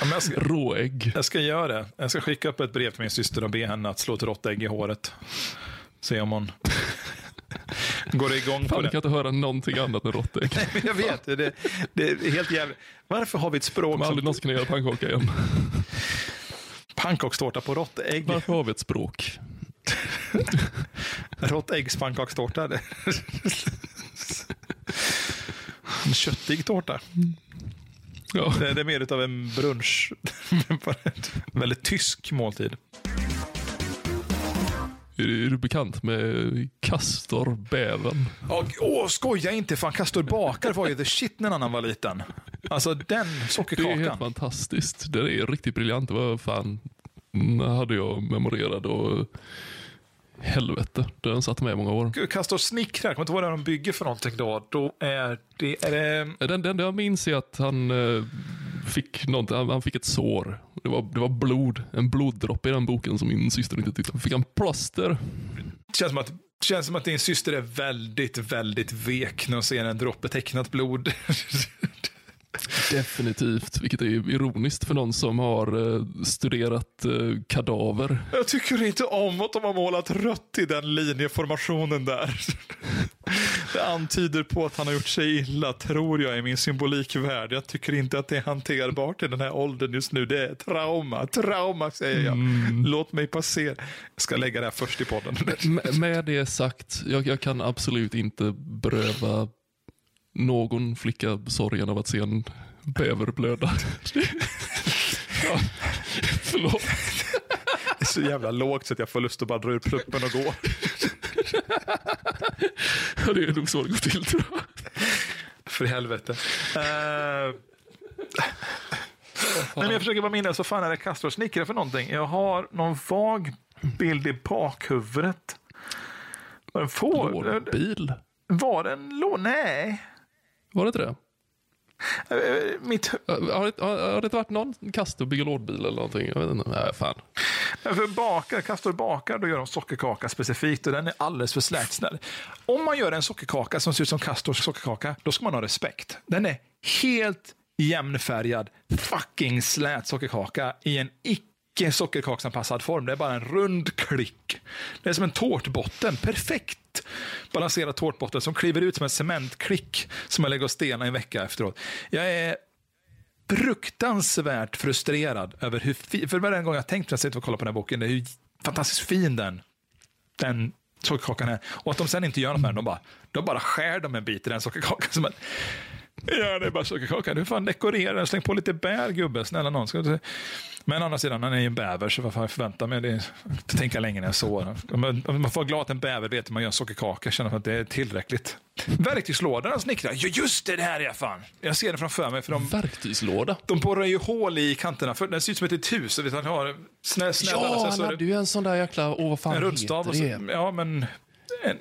Ja, jag, ska, Råägg. jag ska göra det. Jag ska skicka upp ett brev till min syster och be henne att slå ett råttägg i håret. Se om hon går igång på Fan, det. du kan inte höra någonting annat än rått ägg. Men jag vet, det, det är helt jävligt. Varför har vi ett språk Kommer aldrig någonsin kunna göra pannkaka igen. pannkakstårta på rått ägg? Varför har vi ett språk? Rått äggs pannkakstårta. det- En köttig tårta. Ja. Det, det är mer av en brunch. Väldigt tysk måltid. Är du, är du bekant med kastorbäven? Och, åh, skoja inte, fan Castor Bakar var ju the shit när han var liten. Alltså den Det är helt sockerkakan. fantastiskt. Det är riktigt briljant. Vad fan mm, hade jag memorerat och helvete. Den satt med i många år. Castor snickrar, kommer inte ihåg vad de bygger för någonting då. Då är det, är det Den, den jag minns är att han eh, fick något, han, han fick ett sår. Det var, det var blod, en bloddroppe i den boken som min syster inte tyckte om. Fick han plåster. känns som att känns som att din syster är väldigt, väldigt vek när hon ser en droppe tecknat blod. Definitivt, vilket är ironiskt för någon som har eh, studerat eh, kadaver. Jag tycker inte om att de har målat rött i den linjeformationen där. Det antyder på att han har gjort sig illa, tror jag, i min symbolikvärld. Jag tycker inte att det är hanterbart i den här åldern just nu. Det är trauma, trauma säger jag. Låt mig passera. Jag ska lägga det här först i podden. Med det sagt, jag, jag kan absolut inte beröva någon flicka sorgen av att se en bäver blöda. ja, förlåt. Det är så jävla lågt så att jag får lust att bara dra ur pluppen och gå. Ja, Det är nog så det går till tror jag. För helvete. Uh, nej, men jag försöker bara minnas, vad fan är det Castro snickrar för någonting? Jag har någon vag bild i bakhuvudet. Var en får? Lådbil? Var det en lå? Nej. Var det inte det? Eh, Mitt, Har det, har, har det inte varit någon kast och bygga lådbil eller någonting? Jag vet inte. Nej, fan. för bakar, Castor bakar, då gör de sockerkaka specifikt och den är alldeles för slätsnäll. Om man gör en sockerkaka som ser ut som Castors sockerkaka, då ska man ha respekt. Den är helt jämnfärgad fucking slät sockerkaka i en icke sockerkaksanpassad form. Det är bara en rund klick. Det är som en tårtbotten. Perfekt balanserad tårtbotten som kliver ut som en cementklick som jag lägger och stenar en vecka efteråt. Jag är fruktansvärt frustrerad över hur fin, för varje gång jag tänkt att jag sitter och kollar på den här boken, det är hur fantastiskt fin den, den sockerkakan är. Och att de sen inte gör något med den, de bara, de bara skär dem en bit i den sockerkakan. Som att, ja, det är bara sockerkaka. Du fan dekorera den, släng på lite bär gubbe, snälla någon. Ska du... Men å andra sidan, han är ju en bäver, så vad fan jag förväntar mig det är tänka längre än så. Om man får vara glad att en bäver vet att man gör en sockerkaka, känner att det är tillräckligt. Verktygslådan han snickrar. Ja, just det, det här är fan. Jag ser det framför mig. För de, Verktygslåda. de borrar ju hål i kanterna. För den ser ut som ett hus. Han har snä, snälla, Ja, så, han så är hade det ju en sån där jäkla, åh vad fan en rundstav. Så, heter det? ja, men en,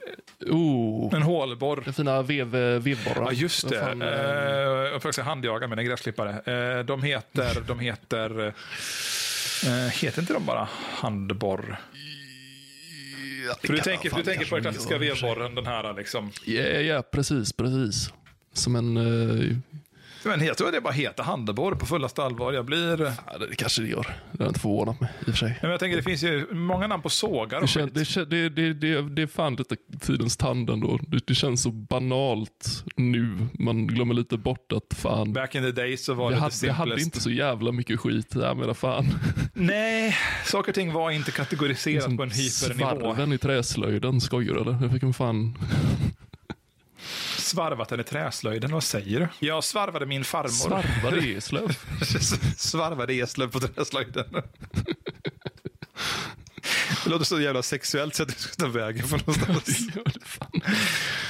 Oh, en hålborr. den fina vev, vevborren. Ja, just det. fan, Eh, jag får säga handjaga med en gräsklippare. Eh, de heter, de heter, eh, heter inte de bara handborr? För du tänker, du tänker på den klassiska vevborren, den här liksom. Ja, ja, precis, precis. Som en... eh, Men jag tror det bara heter handborr på fullaste allvar. Jag blir... ja, det kanske det gör. Det har inte förvånat mig i och för sig. Men jag tänker det finns ju många namn på sågar Det, och kän, skit. det, det, det, det, det är fan lite tidens tand ändå. Det, det känns så banalt nu. Man glömmer lite bort att fan, Back in the days så var det hade, det vi hade simplest. inte så jävla mycket skit. Jag menar fan. Nej, saker och ting var inte kategoriserat på en hypernivå. Svarven i träslöjden, skojar du eller? Jag fick en fan... Svarvat den i träslöjden, vad säger du? Jag svarvade min farmor. Svarvar i Eslöv. Svarvade eslöv på träslöjden. Det låter så jävla sexuellt så att du ska ta vägen för någonstans.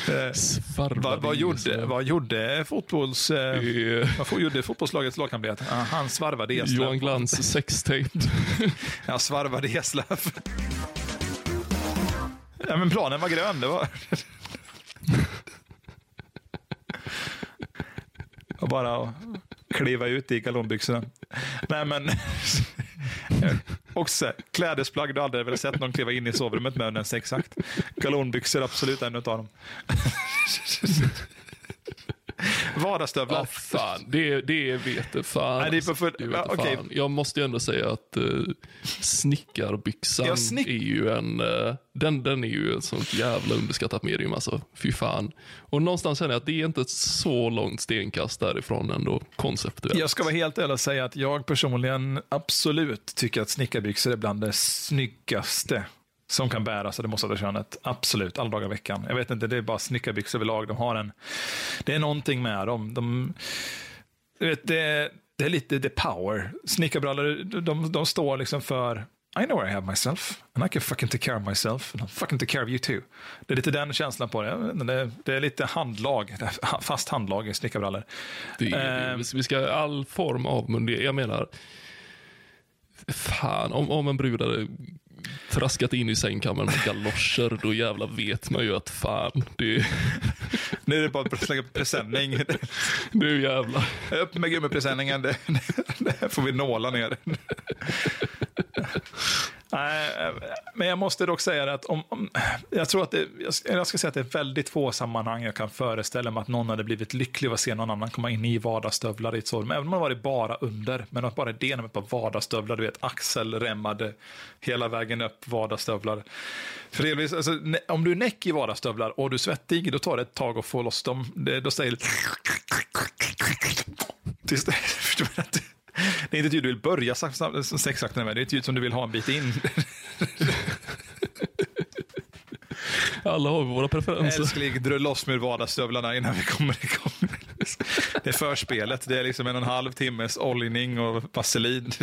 Eh, Svarvar vad, vad, gjorde, vad gjorde fotbolls... Eh, vad gjorde fotbollslagets lagkamrat? Ah, han svarvade eslöv. Johan Glans sextape. Jag svarvade eslöv. Ja, men planen var grön. Det var... Och bara att kliva ut i galonbyxorna. Nej, men... Också klädesplagg du aldrig väl sett någon kliva in i sovrummet med under en sexakt. Galonbyxor, absolut en utav dem. Vardagsstövlar. Ja, fan. Det, det vete fan. Nej, det är full- Det vete ja, okej. fan. Jag måste ju ändå säga att uh, snickarbyxan snick- är ju en... eh, den, den är ju ett sånt jävla underskattat medium alltså. Fy fan. Och någonstans känner jag att det är inte ett så långt stenkast därifrån ändå, konceptuellt. Jag ska vara helt ärlig och säga att jag personligen absolut tycker att snickarbyxor är bland det snyggaste som kan bäras av det motsatta könet. Absolut, alla dagar i veckan. Jag vet inte, det är bara snickarbyxor överlag. De har en... Det är någonting med dem. De, vet, det, det är lite the power. Snickarbrallor, de, de står liksom för I know where I have myself and I can fucking take care of myself and I'll fucking take care of you too. Det är lite den känslan på det. Det är, det är lite handlag, fast handlag i snickarbrallor. Ehm. vi ska all form av munder. Jag menar, fan om, om en brud hade traskat in i sängkammaren med galoscher, då jävla vet man ju att fan, det, nu är det bara att slänga presenning. nu jävla. Upp med gummipresenningen. Det, det får vi nåla ner. Nej, men jag måste dock säga det att om, om, jag tror att det, jag ska- säga att det är väldigt få sammanhang jag kan föreställa mig att någon hade blivit lycklig av att se någon annan komma in i vardagsstövlar i ett sovrum. Även om man varit bara under, men att bara idén om ett par vardagsstövlar, du vet axelremmade hela vägen upp vardagsstövlar. För delvis, alltså, om du är näck i vardagsstövlar och du är svettig, då tar det ett tag att få loss dem. Det, då säger det Tills det, är inte ett ljud du vill börja sexakten med, det är ett ljud som du vill ha en bit in. Alla har våra preferenser. Älskling, dra loss med vardagsstövlarna innan vi kommer igång. Det är förspelet, det är liksom en och en halv timmes oljning och vaselin.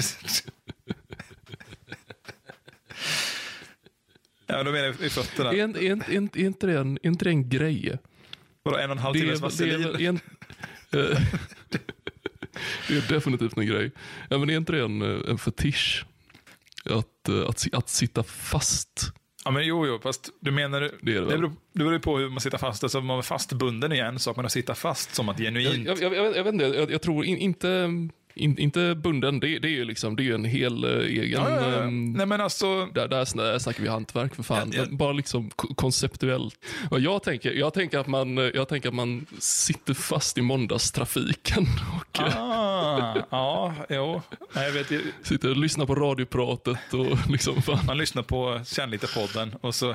Ja, de är i fötterna. Är, inte det en, är inte det en grej? Vadå, en och en halv timmes vaselin? eh, det är definitivt en grej. Ja, men är inte det en, eh, en fetisch? Att, eh, att, att sitta fast. Ja, men jo, jo, fast du menar... Det är det det, beror, det beror på hur man sitter fast. Alltså, om man är fastbunden är en sak, men att sitta fast som att Jag, genuint... jag, jag, jag, vet- jag vet inte, jag, jag tror in, inte... In, inte bunden, det, det är ju liksom, det är en hel eh, egen... Ja, ja, ja. ehm, Nej men alltså, Där, där, sn- där snackar vi hantverk för fan. Ja, ja. Men Bara liksom ko- konceptuellt. Och jag, tänker, jag, tänker att man, jag tänker att man sitter fast i måndagstrafiken och eh, ah, ja, jo. Nej, jag vet, ju. sitter och lyssnar på radiopratet och liksom fan, man lyssnar på Känn lite podden och så,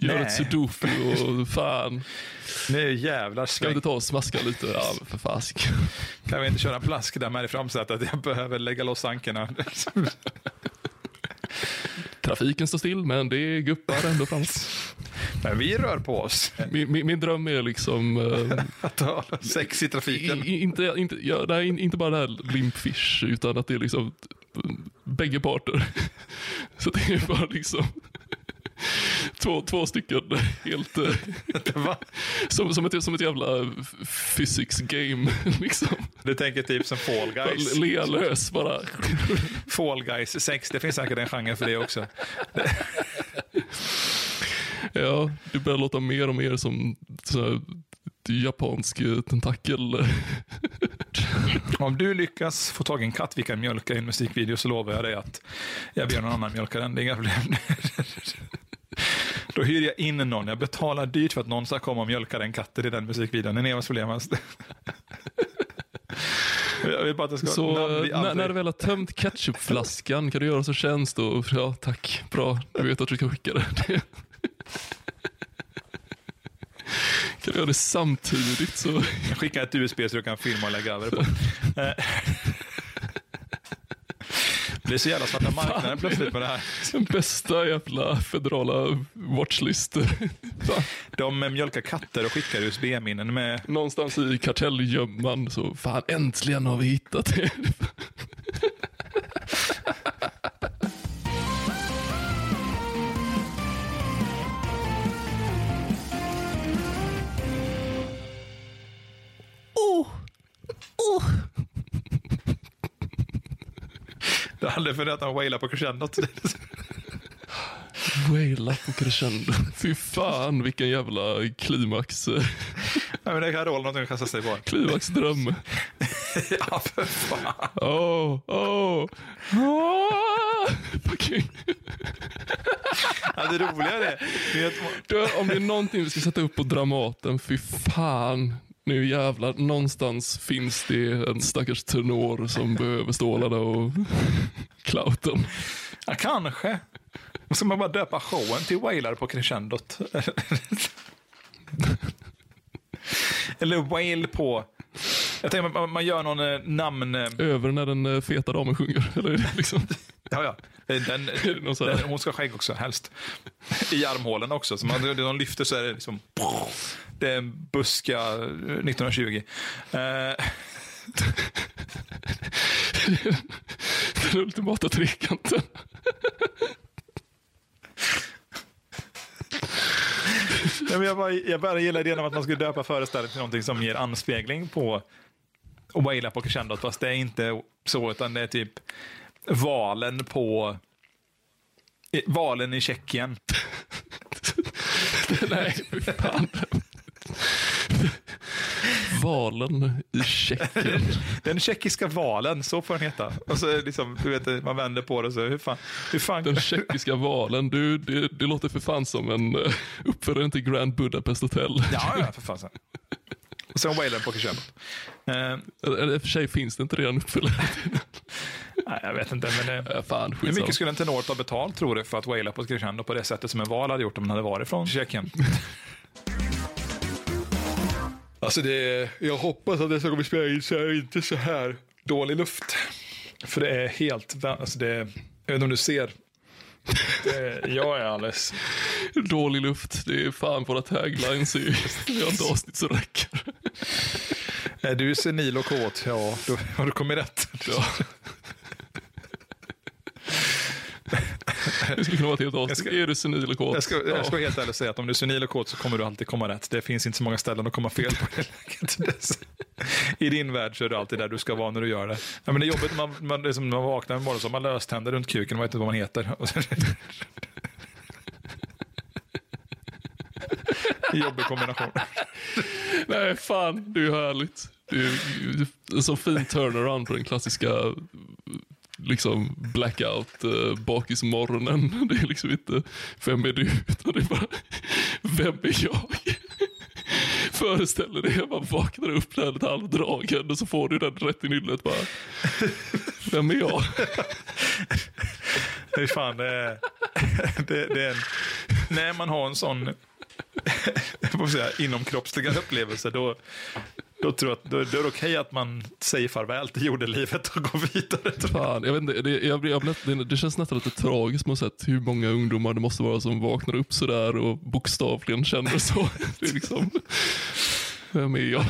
gör Nej. ett sudoku och fan. nu jävlar Ska vi inte ta och smaska lite? Ja, för fask. Kan vi inte köra en plask där med i framsätet? Jag behöver lägga loss ankorna. Trafiken står still, men det guppar ändå framåt. Men vi rör på oss. Min, min, min dröm är liksom... eh, Att ha sex i trafiken. I, inte, inte, ja, nej, in- inte bara det här limpfish, utan att det är liksom bägge parter. Så det är bara liksom två, två stycken helt... eh? Som, som, ett, som ett jävla physics game. Liksom. Du tänker typ som Fall Guys. Lea lös bara. Fall Guys 6, det finns säkert en genre för det också. Ja, det börjar låta mer och mer som så japansk eh, tentakel. Om du lyckas få tag i en katt vi kan mjölka i en musikvideo så lovar jag dig att jag ber någon annan mjölka den. Det är inga problem. Då hyr jag in någon. Jag betalar dyrt för att någon ska komma och mjölka den katten i den musikvideon. Det är inga problem alls. Jag vill bara att det ska Så eh, när, när du väl har tömt ketchupflaskan, kan du göra så tjänst då? Ja, tack. Bra. Du vet att du ska skicka det. Kan du göra det samtidigt så... Skicka ett USB så du kan filma och lägga över det på. Är så jävla svarta marknaden plötsligt med det här. Den bästa jävla federala watchlistor. Fan. De mjölkar katter och skickar USB-minnen med Någonstans i kartellgömman så fan äntligen har vi hittat det. Det funderat att waila på crescendot. Waila på crescendo. Fy fan vilken jävla klimax. Ja, men det kan roll någonting att kasta sig på. Klimaxdröm. Ja, för fan. Åh, åh. åh. Fucking. Ja, det roliga är det. Du, om det är någonting vi ska sätta upp på Dramaten, fy fan. Nu jävlar, någonstans finns det en stackars tenor som behöver stålarna och clouten. ja, kanske. Och så man bara döpa showen till Wailar på crescendot. Eller Wail på... Jag tänker man, man gör någon eh, namn... Över när den eh, feta damen sjunger. Eller liksom, Ja, ja. Eh, Den, den, hon ska ha skägg också, helst. I armhålen också. Så man, de lyfter så är det liksom... Det är en buska eh, 1920. Eh, den ultimata trekanten. Ja, men jag, bara, jag bara gillar idén om att man skulle döpa föreställningen till någonting som ger anspegling på och waila på crescendot. Fast det är inte så, utan det är typ valen på valen i Tjeckien. Nej, fan. Valen i Tjeckien. Den tjeckiska valen, så får den heta. Och så liksom, du vet, man vänder på det så, hur fan, hur fan Den tjeckiska valen. Du, det, det låter för fan som en uh, uppföljare till Grand Budapest Hotel. Ja, ja, för fan. Sen wailaren på crescendot. Eh, Eller i och för sig finns det inte redan uppföljare. nej, jag vet inte, men det, fan, hur mycket skulle en tenor ta betalt tror du för att waila på ett crescendo på det sättet som en val hade gjort om den hade varit från Tjeckien? Alltså det, jag hoppas att det som kommer spela in så är inte så här dålig luft. För det är helt, alltså det, jag vet inte om du ser. Det, jag är alldeles, Dålig luft. Det är fan våra taglines i vi har ett avsnitt som räcker. är du senil och kåt, ja då har du kommit rätt. Ja. Det skulle kunna vara ett helt avsnitt. ska- är du senil och kåt? Jag ska, jag ska Ja. helt ärligt säga att om du är senil och kåt så kommer du alltid komma rätt. Det finns inte så många ställen att komma fel på. det. I din värld så är du alltid där du ska vara när du gör det. Ja, men det är jobbigt när man, man, liksom, man vaknar en morgon så har man löständer runt kuken och man vet inte vad man heter. Jobbig kombination. Nej, fan. Det är härligt. Det är en så fin turnaround på den klassiska liksom blackout uh, bakismorgonen. Det är liksom inte vem är du utan det är bara vem är jag? Föreställer dig att man vaknar upp där lite halvdragen och så får du den rätt i nyllet bara. Vem är jag? Det är fan, det eh, är, det, det är en, när man har en sån säga, inomkroppsliga upplevelser, då, då tror jag att då, då är det okej att man säger farväl till jordelivet och går vidare. Fan, jag vet inte, det, jag, jag, det, det känns nästan lite tragiskt på något sätt, hur många ungdomar det måste vara som vaknar upp sådär och bokstavligen känner så. Det är liksom, vem är jag?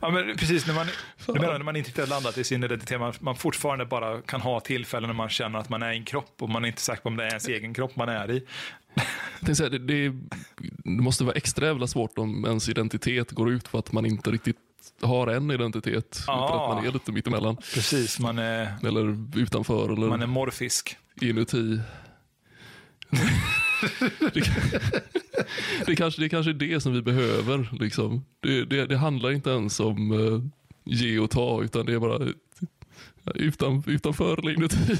Ja, men precis, när man, du menar, när man inte har landat i sin identitet, man, man fortfarande bara kan ha tillfällen när man känner att man är i en kropp och man är inte säker på om det är ens egen kropp man är i. Det, det, det, det måste vara extra jävla svårt om ens identitet går ut på att man inte riktigt har en identitet. Ja. Utan att man är lite mittemellan. Precis, man är, Eller utanför. Eller man är morfisk. inuti. Det, det, kanske, det kanske är det som vi behöver. Liksom. Det, det, det handlar inte ens om uh, ge och ta, utan det är bara utan, utanför eller inuti.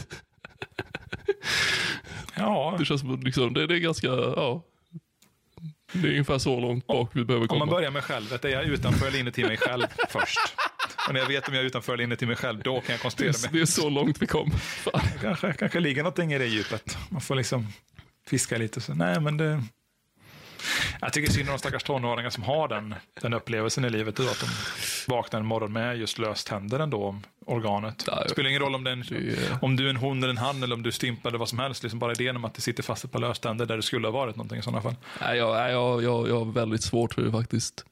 Ja, Det känns som liksom, det, det är ganska, ja. Det är ungefär så långt bak vi behöver om komma. man börjar med självet, är jag utanför eller inuti mig själv först? Och när jag vet om jag är utanför eller inuti mig själv, då kan jag det, koncentrera mig. det är så långt vi kom. Fan. kanske, kanske ligger någonting i det djupet. Man får liksom fiska lite. Så, nej, men det... Jag tycker synd om de stackars tonåringar som har den, den upplevelsen i livet. Då, att de vaknar en morgon med just löst tänder ändå om organet. Det spelar ingen roll om, den, om du är en hon eller en han eller om du är stympad eller vad som helst. Liksom bara idén om att det sitter fast ett par löständer där det skulle ha varit någonting i sådana fall. Nej, jag, jag, jag, jag har väldigt svårt för det faktiskt.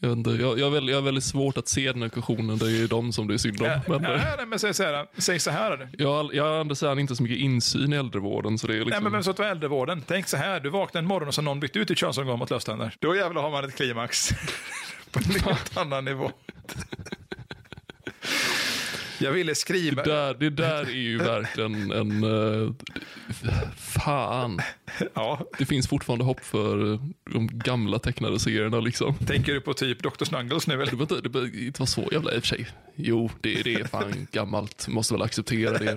Jag, inte, jag, jag, har väldigt, jag har väldigt svårt att se den ekvationen. Det är ju de som det är synd om. Ja, Men, ja, nej, men säg så här. Säg så här. jag, jag har Anders inte så mycket insyn i äldrevården. Så det är Nej, liksom, men vem sa att det var äldrevården? Tänk så här, du vaknar en morgon och så har någon bytt ut ditt könsorgan mot löständer. Då jävlar har man ett klimax. På en helt annan nivå. Jag ville skriva... det, där, det där är ju verkligen en... Uh, fan. Ja, Det finns fortfarande hopp för eh, de gamla tecknade serierna liksom. tänker du på typ Dr. Snuggles nu Det eller? behöver inte, det behöver inte vara så jävla i och för sig. Jo, det, det är fan gammalt. Måste väl acceptera det.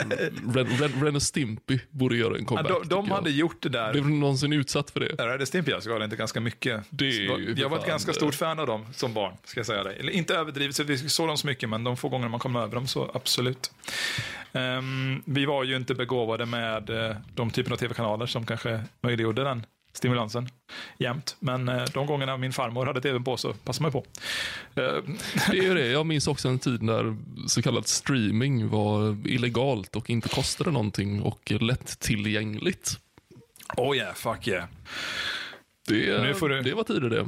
Ren, Ren, Ren och Stimpy borde göra en Ja, comeback. de de tycker jag. hade gjort det där. Blev du någonsin utsatt för det? Det Stimpy jag skadade inte ganska mycket. Det är jag var ett ganska det. stort fan av dem som barn, ska jag säga det. Eller inte överdrivet, så vi såg dem så mycket, men de få gånger man kom över dem så absolut. Ehm, vi var ju inte begåvade med uh, de typen av tv-kanaler som kanske möjliggjorde den stimulansen jämt. Men eh, de gångerna min farmor hade tvn på så passade man på. Ehm, Det är ju det. Jag minns också en tid när så kallad streaming var illegalt och inte kostade någonting och lättillgängligt. oh yeah, fuck yeah. Det, Nu får du- det var tider det.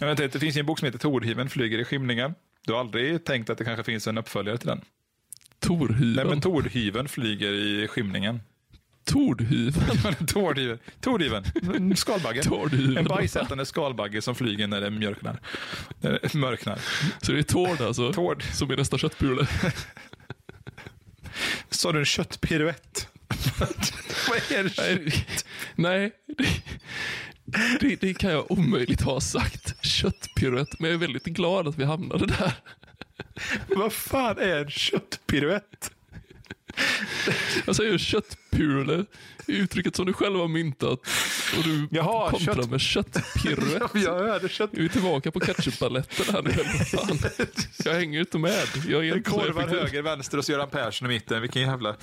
Jag vet inte, det finns ju en bok som heter Torhiven flyger i skymningen. Du har aldrig tänkt att det kanske finns en uppföljare till den? Torhyven. Nej, men Tordhyven flyger i skymningen. Tordhyven. Tordhyven. Tordhyven. En skalbagge. Tordhyven. En bajsätande skalbagge som flyger när det mörknar. När det mörknar. Så det är Tord alltså. Tord. Som är nästa köttbule. Sa du en köttpiruett? Vad är det? Nej, nej det, det, det kan jag omöjligt ha sagt. Köttpiruett. Men jag är väldigt glad att vi hamnade där. Vad fan är en köttpiruett? Jag säger köttpule. Uttrycket som du själv har myntat. Och du Jaha, kontrar kött- med köttpiruett. Jag hörde kött... Är vi tillbaka på ketchupballetten här nu? Fan. Jag hänger inte med. Jag är inte Korvar höger, vänster och så Göran Persson i mitten. Vilken jävla...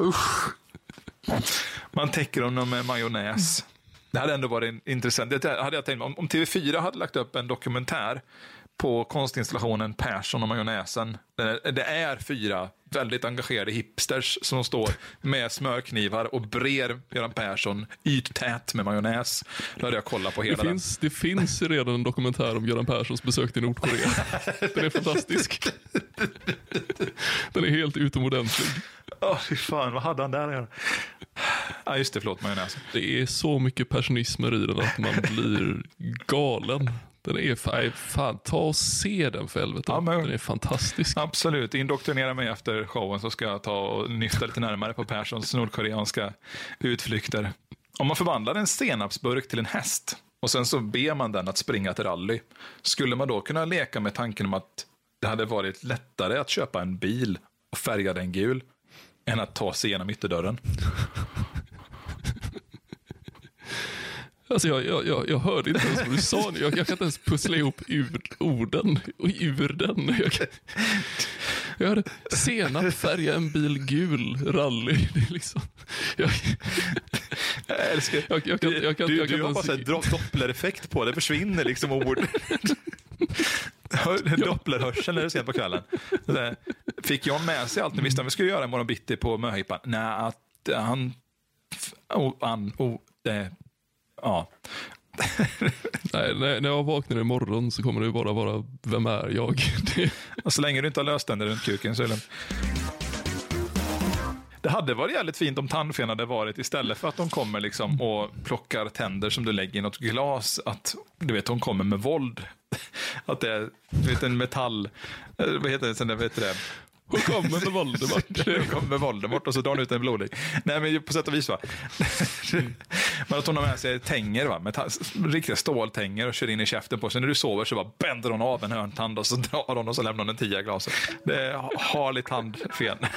Usch. Man täcker honom med majonnäs. Det hade ändå varit intressant. Det hade jag tänkt Om TV4 hade lagt upp en dokumentär på konstinstallationen Persson och majonnäsen. Det- Det är fyra väldigt engagerade hipsters som står med smörknivar och brer Göran Persson yttät med majonnäs. Då hade jag kollat på hela Det den. finns, det finns redan en dokumentär om Göran Perssons besök till Nordkorea. Den är fantastisk. Den är helt utomordentlig. Åh, fy fan, vad hade han där att göra? Ja, just det, förlåt majonnäsen. Det är så mycket personismer i den att man blir galen. Den är fan, fan ta och se den för helvete. Ja, men- Den är fantastisk. Absolut, indoktrinera mig efter showen så ska jag ta och nysta lite närmare på Perssons nordkoreanska utflykter. Om man förvandlar en senapsburk till en häst och sen så ber man den att springa ett rally. Skulle man då kunna leka med tanken om att det hade varit lättare att köpa en bil och färga den gul än att ta sig igenom ytterdörren? Alltså jag, jag, jag, jag hörde inte ens vad du sa nu. Jag, jag kan inte ens pussla ihop ur orden och ur den. Jag, kan, jag hörde senap färga en bil gul, rally. Det är liksom, jag, Jag älskar Jag- jag kan- jag kan- Du, jag kan du har bara här dopplereffekt på det. försvinner liksom ord. Hör- Dopplerhörsel när du ser på kvällen. Fick John med sig allt ni visste om vi skulle göra imorgon bitti på möhippan? Nej, att han... Oh, han oh, det, ja. nej, när, när jag vaknar imorgon så kommer det bara vara, vem är jag? Och så länge du inte har löständer runt kuken så är det. Det hade varit jävligt fint om tandfen hade varit istället för att de kommer liksom och plockar tänder som du lägger i något glas. Att du vet, hon kommer med våld. Att det är du vet, en metall... eh, Vad heter det? Sen, vad heter det? Hon kommer med Voldemort. Kommer med Voldemort och så drar hon ut en blodig. Nej, men på sätt och vis va. Men att hon har med sig tänger, va? Metall, riktiga ståltänger och kör in i käften på sig. När du sover så bara bänder hon av en hörntand och så drar hon och så lämnar hon en tia glaset. Det är Harley tandfen.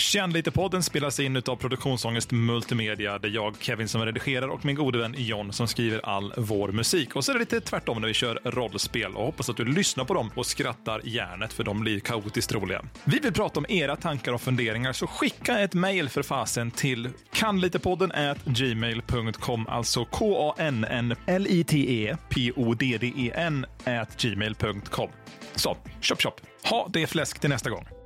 Känn lite podden spelas in av Produktionsångest Multimedia där jag, Kevin, som redigerar och min gode vän John som skriver all vår musik. Och så är det lite tvärtom när vi kör rollspel och hoppas att du lyssnar på dem och skrattar hjärnet för de blir kaotiskt roliga. Vi vill prata om era tankar och funderingar så skicka ett mejl för fasen till kanlitepodden at gmail.com, alltså K-A-N-N-L-I-T-E P-O-D-D-E-N at gmail.com. Så, chop chop. Ha det fläsk till nästa gång.